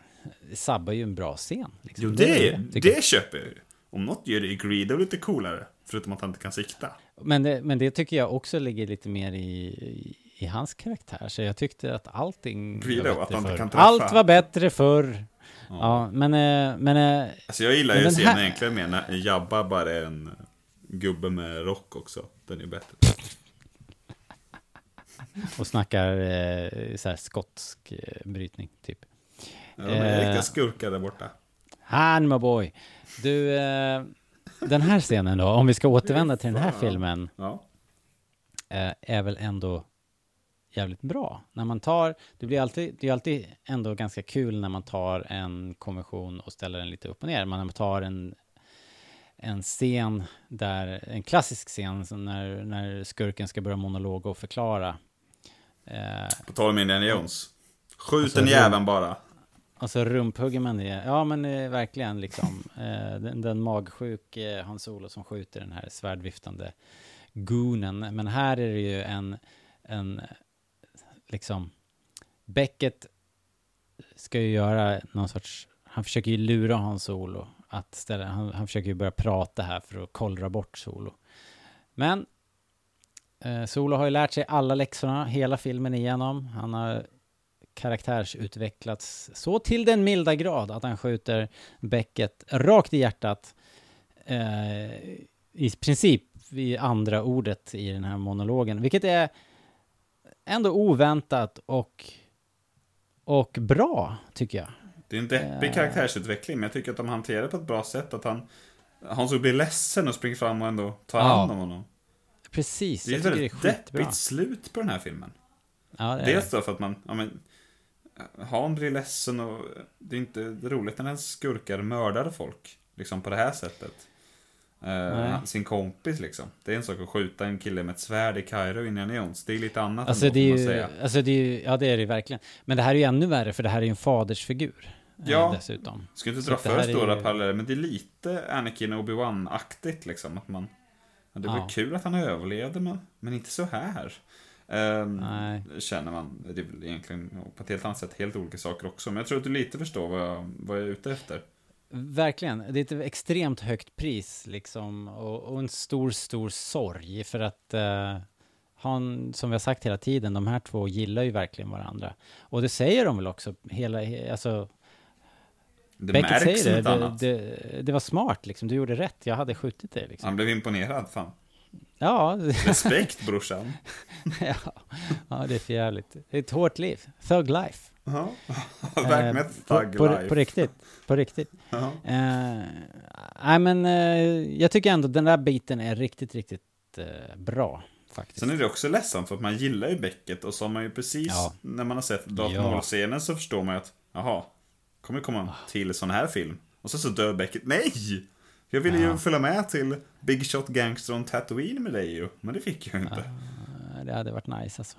det sabbar ju en bra scen. Liksom. Jo, det, det, jag. köper jag ju. Om något gör det ju Greedo lite coolare. Förutom att han inte kan sikta. Men det, men det tycker jag också ligger lite mer i, i, hans karaktär. Så jag tyckte att allting Greedo, var att bättre han inte förr. kan träffa. Allt var bättre förr. Ja, men, eh, men eh, Alltså jag gillar ju scenen här- egentligen mer när Jabba bara är en gubbe med rock också. Den är bättre. och snackar eh, så här skotsk brytning, typ. Ja, de är Eh. riktiga skurkar där borta. Han my boy. Du, eh, den här scenen då, om vi ska återvända till den här filmen, Ja. eh, är väl ändå jävligt bra. När man tar, det blir alltid, det är alltid ändå ganska kul när man tar en konvention och ställer den lite upp och ner. Man tar en, en scen där, en klassisk scen när, när skurken ska börja monologa och förklara. Eh, På tal om Indiana Jones. Skjut Alltså, den jäveln bara. Och så rumphugger man det. Ja men eh, verkligen liksom. Eh, den, den magsjuk eh, Hans Solo som skjuter den här svärdviftande goonen. Men här är det ju en, en liksom, Beckett ska ju göra någon sorts, han försöker ju lura Hans Solo att ställa, han, han försöker ju börja prata här för att kollra bort Solo. Men eh, Solo har ju lärt sig alla läxorna hela filmen igenom. Han har karaktärsutvecklats så till den milda grad att han skjuter Beckett rakt i hjärtat eh, i princip i andra ordet i den här monologen, vilket är ändå oväntat och, och bra, tycker jag. Det är en deppig Eh. karaktärsutveckling, men jag tycker att de hanterar det på ett bra sätt. Att han, han så blir ledsen och springer fram och ändå tar Ja, hand om honom. Precis, Det är ett väldigt deppigt slut på den här filmen. Ja, det är Dels det. då för att man, ja men, Han blir ledsen och det är inte roligt när ens skurkar mördar folk. Liksom på det här sättet. Eh, sin kompis liksom. Det är en sak att skjuta en kille med ett svärd i Kairo innan Jones. Det är lite annat Alltså ändå, det är ju, säga. alltså det är ju, ja det är det verkligen. Men det här är ju ännu värre för det här är ju en fadersfigur. eh, Ja. Dessutom. Ska inte dra för stora ju- paralleller, men det är lite Anakin och Obi-Wan-aktigt liksom. Att man, det var Ja. kul att han överlevde, men, men inte så här. Nej. Känner man. Det är väl egentligen på ett helt annat sätt helt olika saker också. Men jag tror att du lite förstår vad jag, vad jag är ute efter. Verkligen. Det är ett extremt högt pris liksom och, och en stor, stor sorg för att eh, han, som vi har sagt hela tiden, de här två gillar ju verkligen varandra. Och det säger de väl också, hela, he- alltså Det Beckett märks säger det, inte det, annat. det, det var smart liksom, du gjorde rätt, jag hade skjutit dig liksom. Han blev imponerad, fan. Ja, Respekt brorsan. ja, ja, det är för jävligt. Det är ett hårt liv, thug life. Ja, verkligen Eh, ett på, på, på riktigt, på riktigt. Ja. Eh, Nej men eh, jag tycker ändå den där biten är riktigt, riktigt eh, bra faktiskt. Sen är det också ledsamt för att man gillar ju Becket och så har man ju precis Ja. när man har sett Darth Ja. Maul-scenen så förstår man ju att jaha, kommer komma till sån här film. Och så så dör Becket. Nej! Jag ville ju Ja. följa med till Big Shot Gangster on Tatooine med dig ju, men det fick jag ju inte. Eh, Det hade varit nice alltså.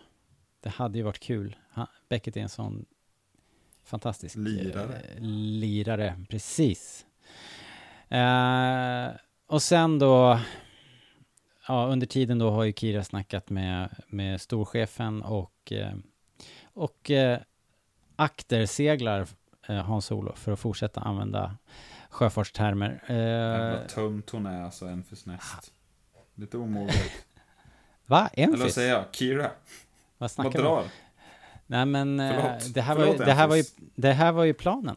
Det hade ju varit kul. Han, Beckett är en sån fantastisk eh, Lirare. lirare, precis. Eh, och sen då, ja, under tiden då har ju Kira snackat med, med storchefen och, eh, och eh, akterseglar eh, Hans Solo för att fortsätta använda sjöfartstermer. Eh, Jävla tunt hon är alltså, en för snäst. Lite omoget. va? Eller vad säger jag? Kira? Vad snackar vi om? drar? Nej men eh, Förlåt. det, här var ju, Förlåt, det, här var ju, det här var ju planen.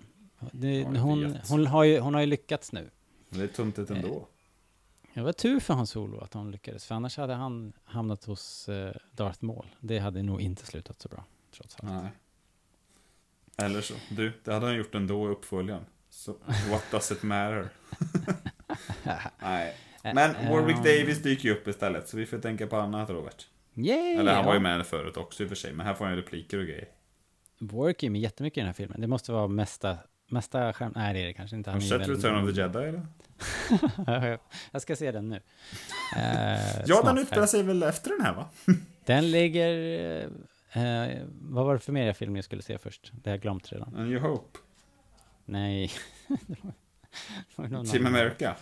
Det, hon, hon, har ju, hon har ju lyckats nu. Men det är tuntigt ändå. Det var tur för Hans Solo att hon lyckades, för annars hade han hamnat hos eh, Darth Maul. Det hade nog inte slutat så bra, trots allt. Nej. Eller så. Du, det hade han gjort ändå i uppföljaren. Så what does it matter? Nej. Men Warwick Davis dyker ju upp istället, så vi får tänka på annat, Robert. Yay! Eller han var ju med förut också i och för sig, men här får han ju repliker och grejer. Warwick är med jättemycket i den här filmen. Det måste vara mesta, mesta skärm... Nej, det är det kanske inte. Har du sett Return of the Jedi eller? Jag ska se den nu. Eh, Ja, den utspelar sig väl efter den här va? Den ligger... Eh, vad var det för mer film jag skulle se först? Det har jag glömt redan. And you hope. Nej. Team. America.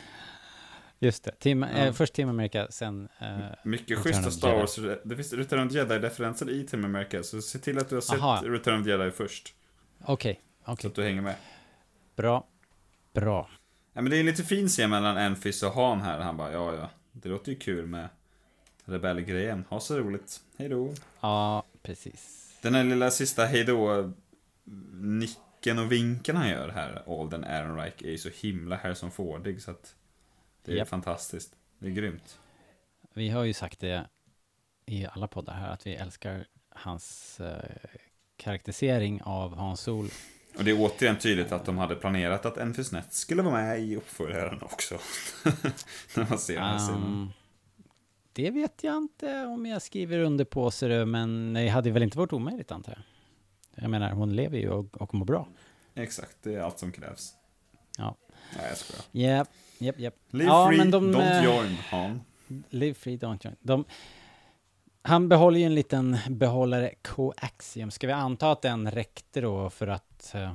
Just det. Team, eh, Ja. först Team America, sen... Eh, Mycket schyssta Star. Wars. Det finns Return of the Jedi-referenser i Team America, så se till att du har sett Aha. Return of the Jedi först. Okej, Så okej. att du hänger med. Bra. Bra. Ja, men det är en lite fin scen mellan Enfys och Han här. Han bara, ja, ja, det låter ju kul med rebellgrejen. Ha så roligt. Hej då. Ja, precis. Den här lilla sista hejdå nicken och vinken han gör här, Alden Ehrenreich, är ju så himla Harrison Fordig så att det är Japp. fantastiskt. Det är grymt. Vi har ju sagt det i alla poddar här, att vi älskar hans eh, karaktärisering av Hans Sol. Och det är återigen tydligt att de hade planerat att Enfys Nett skulle vara med i uppföljaren också. När man ser den här scenen. Um, det vet jag inte om jag skriver under på, ser du, men det hade väl inte varit omöjligt antar jag. Jag menar, hon lever ju och, och mår bra. Exakt, det är allt som krävs. Ja. Nej, jag skojar. Japp, japp, japp. Live ja, free, de, don't eh, join, Han. Live free, don't join. De, han behåller ju en liten behållare coaxium. Ska vi anta att den räckte då för att eh,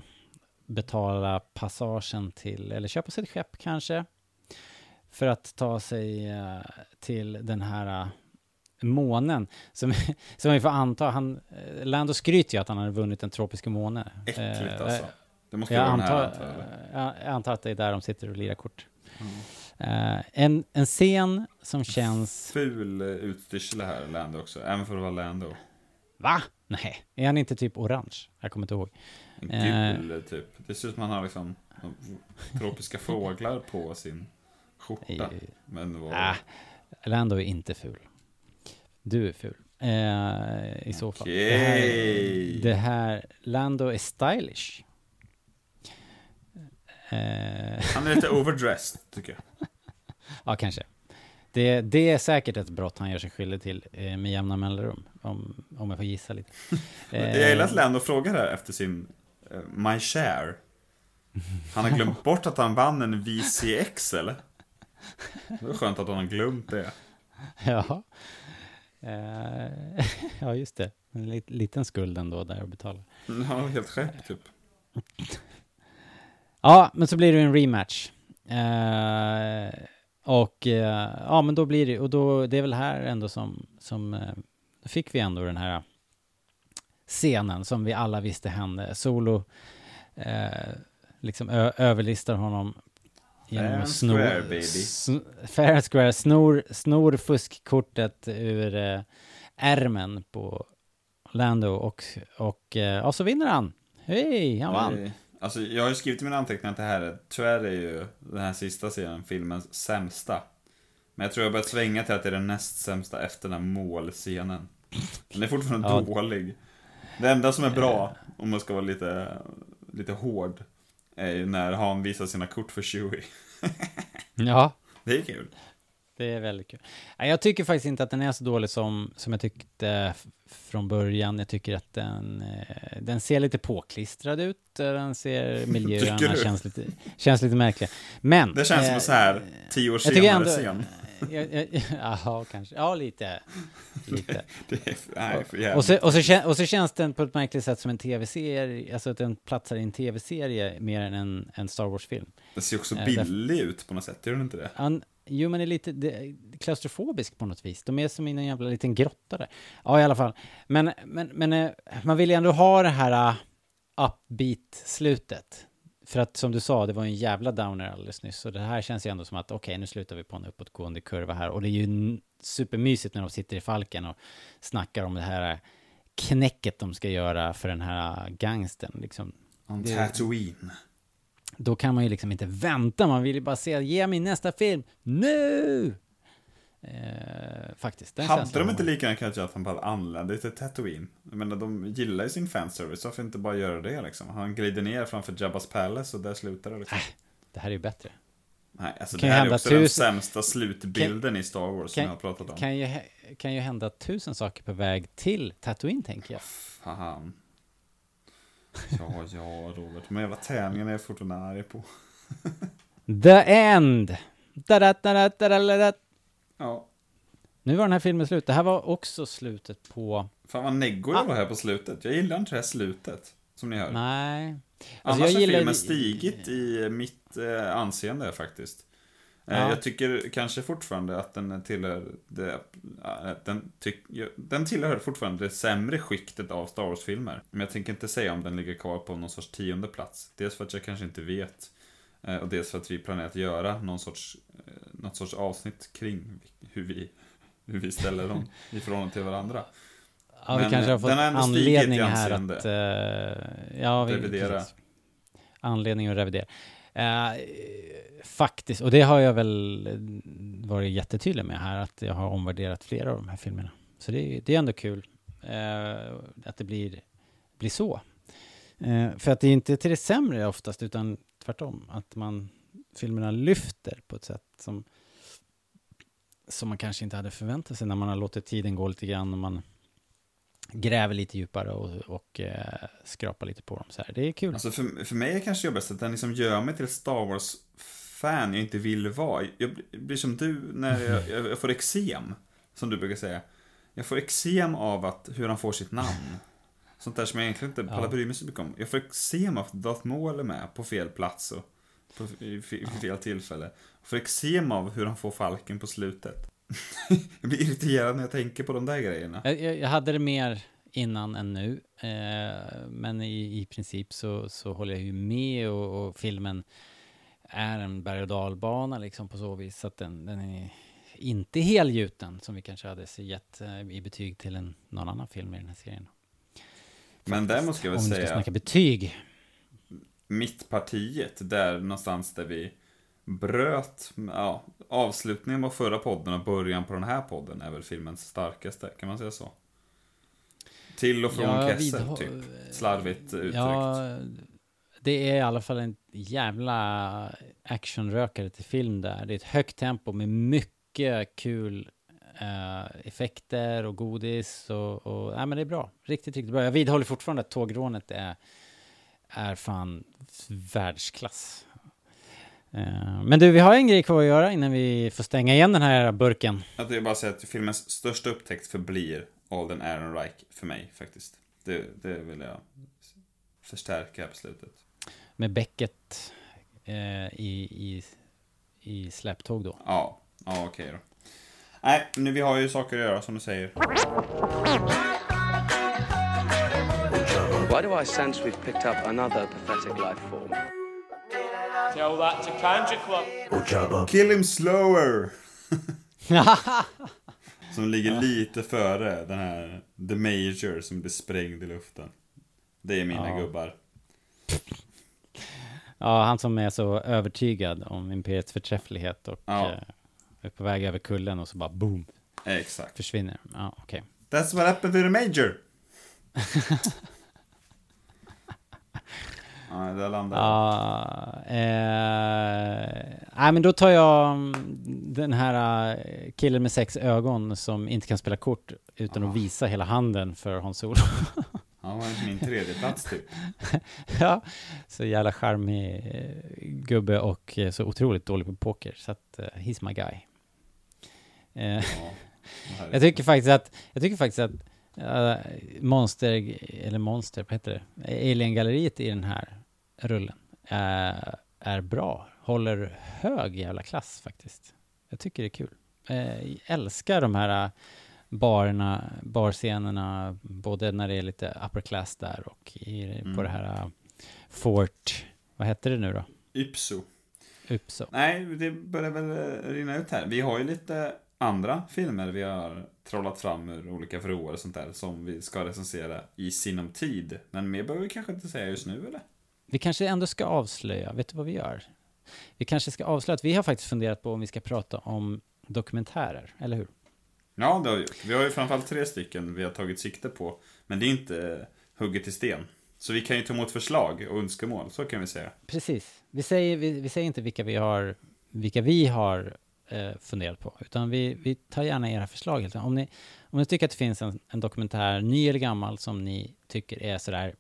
betala passagen till, eller köpa sig ett skepp kanske? För att ta sig eh, till den här månen. Som, som vi får anta, han, Lando skryter ju att han har vunnit den tropiska månen. Äckligt alltså. Det måste jag vara den här, antar, antar jag, jag antar att det är där de sitter och lirar kort. Eh, en, en scen som känns... Ful eh, utstyrsel här, Lando också. Även för att vara Lando. Va? Nej, är han inte typ orange? Jag kommer inte ihåg. Gul typ. Det ser ut som han har liksom tropiska fåglar på sin skjorta. Men vad... Äh, Lando är inte ful. Du är ful. I så fall. Det här, det här, Lando är stylish. Eh, Han är lite overdressed, tycker jag. ja, kanske. Det, det är säkert ett brott han gör sig skyldig till eh, med jämna mellanrum. Om, om jag får gissa lite. Jag gillar att Eh, Lando frågar här efter sin eh, My Share. Han har glömt bort att han vann en VCX, eller? Det var skönt att hon har glömt det. Ja. Eh, ja, just det. En lit, liten skuld ändå där att betala. Ja, helt skämt typ. Ja, men så blir det en rematch. Eh, och eh, ja, men då blir det, och då, det är väl här ändå som, som eh, då fick vi ändå den här scenen som vi alla visste hände. Solo liksom överlistar honom genom Fair att snor, square, baby. sn- fair and square, snor, snor fuskkortet ur ärmen på Lando och, och, ja, så vinner han. Hej, han vann. Nej. Alltså, jag har ju skrivit i mina anteckningar att det här är, tyvärr är ju den här sista scenen filmens sämsta. Men jag tror jag har börjat svänga till att det är den näst sämsta efter den här målscenen. Den är fortfarande Ja. dålig. Det enda som är bra, om man ska vara lite, lite hård, är ju när han visar sina kort för Chewie. Ja, Det är kul. det är väldigt kul. Jag tycker faktiskt inte att den är så dålig som, som jag tyckte från början. Jag tycker att den, eh, den ser lite påklistrad ut. eh, Den ser miljöerna känns lite, känns lite märkliga. Men... Det känns som eh, en så här tio år senare ändå- scen. jag- jag- Ja, kanske. Ja, lite. lite. Är, nej, Och så, och, så, kän- och så känns den på ett märkligt sätt som en tv-serie, alltså att den platsar i en tv-serie mer än en, en Star Wars-film. Den ser också Eh, billig ut på något sätt, gör den inte det? Han, jo, men är lite det, klaustrofobisk på något vis. De är som i en jävla liten grotta där. Ja, i alla fall. Men, men, men eh, man vill ju ändå ha det här uh, upbeat-slutet. För att som du sa, det var en jävla downer alldeles nyss. Och det här känns ju ändå som att okej, nu slutar vi på en uppåtgående kurva här. Och det är ju supermysigt när de sitter i falken och snackar om det här eh, knäcket de ska göra för den här gangsten. Liksom. On Det- Tatooine. Då kan man ju liksom inte vänta, man vill ju bara se, ge mig nästa film, nu! Eh, faktiskt, den Hade de inte lika gärna kunnat göra att han bara anlände till Tatooine? Jag menar, de gillar ju sin fanservice, varför inte bara göra det liksom? Han glider ner framför Jabba's Palace och där slutar det liksom. Det här är ju bättre. Nej, alltså kan det här är också den tusen- sämsta slutbilden i Star Wars som jag har pratat om. kan, ju, kan ju hända tusen saker på väg till Tatooine, tänker jag. Fan. Ja, ja, Robert. De jävla tärningarna är jag fortfarande arg på. The End! Ja. Nu var den här filmen slut. Det här var också slutet på... Fan vad neggo jag var här på slutet. Jag gillar inte det här slutet. Som ni hör. Nej. Alltså, Annars jag har gillar- filmen stigit i mitt eh, anseende faktiskt. Eh, Ja. Jag tycker kanske fortfarande att den tillhör det, eh, den, tyck, den tillhör fortfarande det sämre skiktet av Star Wars-filmer. Men jag tänker inte säga om den ligger kvar på någon sorts tionde plats. Dels för att jag kanske inte vet. eh, Och dels för att vi planerar att göra någon sorts, något sorts avsnitt kring hur vi, hur vi ställer dem i förhållande till varandra. Ja, vi Men, kanske har fått anledning här att... eh, ja, vi. Anledning att revidera. Eh, faktiskt, och det har jag väl varit jättetydlig med här, att jag har omvärderat flera av de här filmerna. Så det, det är ändå kul eh, att det blir, blir så. Eh, för att det är inte till det sämre oftast, utan tvärtom. Att man, filmerna lyfter på ett sätt som, som man kanske inte hade förväntat sig när man har låtit tiden gå lite grann och man gräver lite djupare och, och eh, skrapar lite på dem så här. Det är kul. Alltså för, för mig är kanske jobbigast att den liksom gör mig till Star Wars-fan jag inte vill vara. Jag blir- som du när jag, jag, får eksem, som du brukar säga. Jag får eksem av att, hur han får sitt namn. Sånt där som jag egentligen inte pallar Ja. bry mig så mycket om. Jag får eksem av att Darth Maul är med på fel plats och på, i, i, i fel tillfälle. Jag får eksem av hur han får falken på slutet. jag blir irriterad när jag tänker på de där grejerna. Jag, jag, hade det mer innan än nu, eh, men i, i princip så, så håller jag ju med och, och filmen är en berg och dalbana liksom på så vis att den, den är inte helgjuten som vi kanske hade gett eh, i betyg till en, någon annan film i den här serien. Men där måste jag väl Om vi ska säga... snacka betyg. mittpartiet, där någonstans där vi bröt, ja, avslutningen på förra podden och början på den här podden är väl filmens starkaste, kan man säga så? Till och från Jag Kessel, vidhå- typ. Slarvigt uttryckt. Ja, det är i alla fall en jävla actionrökare till film där. Det är ett högt tempo med mycket kul eh, effekter och godis och, och nej, men det är bra. Riktigt, riktigt bra. Jag vidhåller fortfarande att tågrånet är, är fan världsklass. Eh, Men du, vi har en grej kvar att göra innan vi får stänga igen den här burken. Att jag bara säga att filmens största upptäckt förblir Alden Ehrenreich för mig faktiskt. Det, det vill jag förstärka här på slutet. Med bäcket eh, i, i, i släptåg då. Ja, ja okej då. Nej, nu vi har ju saker att göra som du säger. Why do I sense we've picked up another pathetic life form? Tell that to Kanja Club. Kill him slower! som ligger lite före den här The Major som blir sprängd i luften. Det är mina Ja. gubbar. Ja, han som är så övertygad om Imperiets förträfflighet och Ja. eh, är på väg över kullen och så bara boom, Exakt. försvinner. Ja, okej. That's what happened to the Major! ja, där landade jag. Ja, eh, nej men då tar jag mm, den här eh, killen med sex ögon som inte kan spela kort utan att visa hela handen för Hans Solo. Ja, det var min tredje plats typ. ja, så jävla charmig eh, gubbe och eh, så otroligt dålig på poker. Så att, eh, he's my guy. Ja, jag tycker faktiskt att, jag tycker faktiskt att eh, Monster, eller Monster, vad heter det? Alien-galleriet i den här rullen är, är bra. Håller hög jävla klass faktiskt. Jag tycker det är kul. Eh, älskar de här eh, barerna, barscenerna, både när det är lite upper class där och i, på Mm. det här eh, Fort, vad heter det nu då? Ypso. Uppså. Nej, det börjar väl eh, rinna ut här. Vi har ju lite andra filmer vi har trollat fram ur olika vrår och sånt där som vi ska recensera i sinom tid. Men mer behöver vi kanske inte säga just nu eller? Vi kanske ändå ska avslöja, vet du vad vi gör? Vi kanske ska avslöja att vi har faktiskt funderat på om vi ska prata om dokumentärer, eller hur? Ja, det har vi gjort. Vi har ju framförallt tre stycken vi har tagit sikte på. Men det är inte hugget i sten. Så vi kan ju ta emot förslag och önskemål, så kan vi säga. Precis. Vi säger, vi, vi säger inte vilka vi har, vilka vi har eh, funderat på, utan vi, vi tar gärna era förslag. Helt om, ni, om ni tycker att det finns en, en dokumentär, ny eller gammal, som ni tycker är sådär,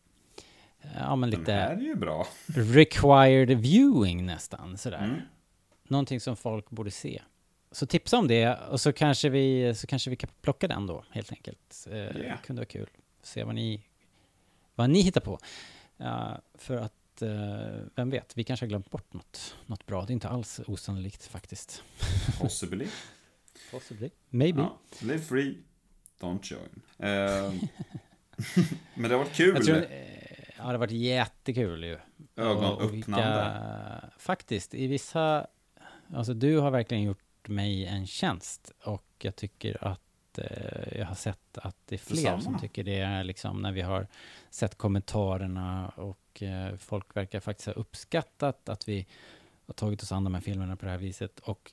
ja men Den lite här är ju bra. required viewing nästan, sådär. Mm. Någonting som folk borde se. Så tipsa om det, och så kanske vi, så kanske vi kan plocka den då, helt enkelt. Eh, Ja. Kunde vara kul. Se vad ni, vad ni hittar på. Ja, för att, eh, vem vet, vi kanske har glömt bort något, något bra. Det är inte alls osannolikt faktiskt. Possibly. Possibly. Maybe. Ja. Live free, don't join. Ehm, men det har varit kul. Det har varit jättekul ju. Ögonöppnande. faktiskt, i vissa... Alltså du har verkligen gjort mig en tjänst och jag tycker att eh, jag har sett att det är fler Detsamma. som tycker det är liksom när vi har sett kommentarerna och eh, folk verkar faktiskt ha uppskattat att vi har tagit oss an de här filmerna på det här viset och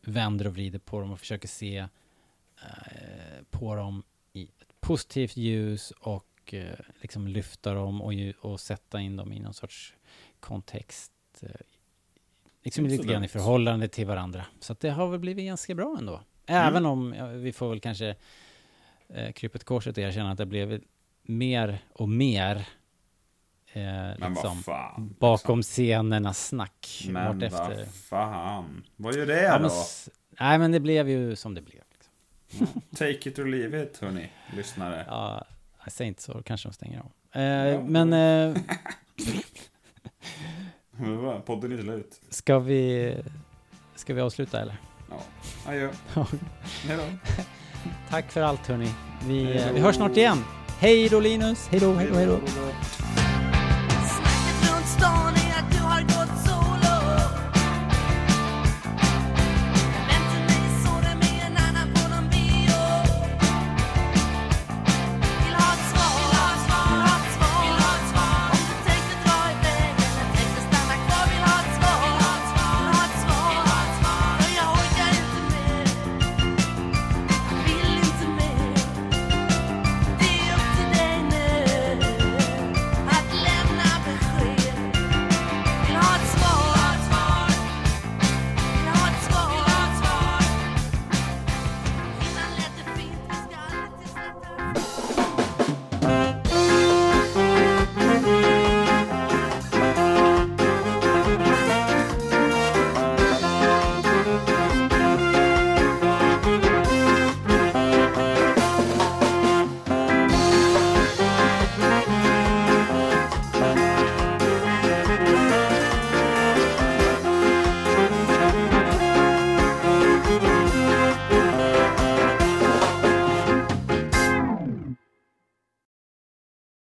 vänder och vrider på dem och försöker se eh, på dem i ett positivt ljus och eh, liksom lyfta dem och, och sätta in dem i någon sorts kontext. Eh, liksom lite grann i förhållande till varandra. Så det har väl blivit ganska bra ändå. Även om ja, vi får väl kanske eh, krypet korset erkänna att det blev mer och mer eh, liksom, fan. bakom scenerna snack. Men vad fan. Vad gör det Ja, då? nej, men det blev ju som det blev. Liksom. Take it or leave it, hörni, lyssnare. Ja, jag säger inte så, kanske de stänger av. Eh, men eh, Men vad, Podden är slut. ska, vi, ska vi avsluta eller? Ja, adjö. Hej då. Tack för allt hörni. Vi, eh, vi hörs snart igen. Hej då Linus! Hej då, hej då, hej då!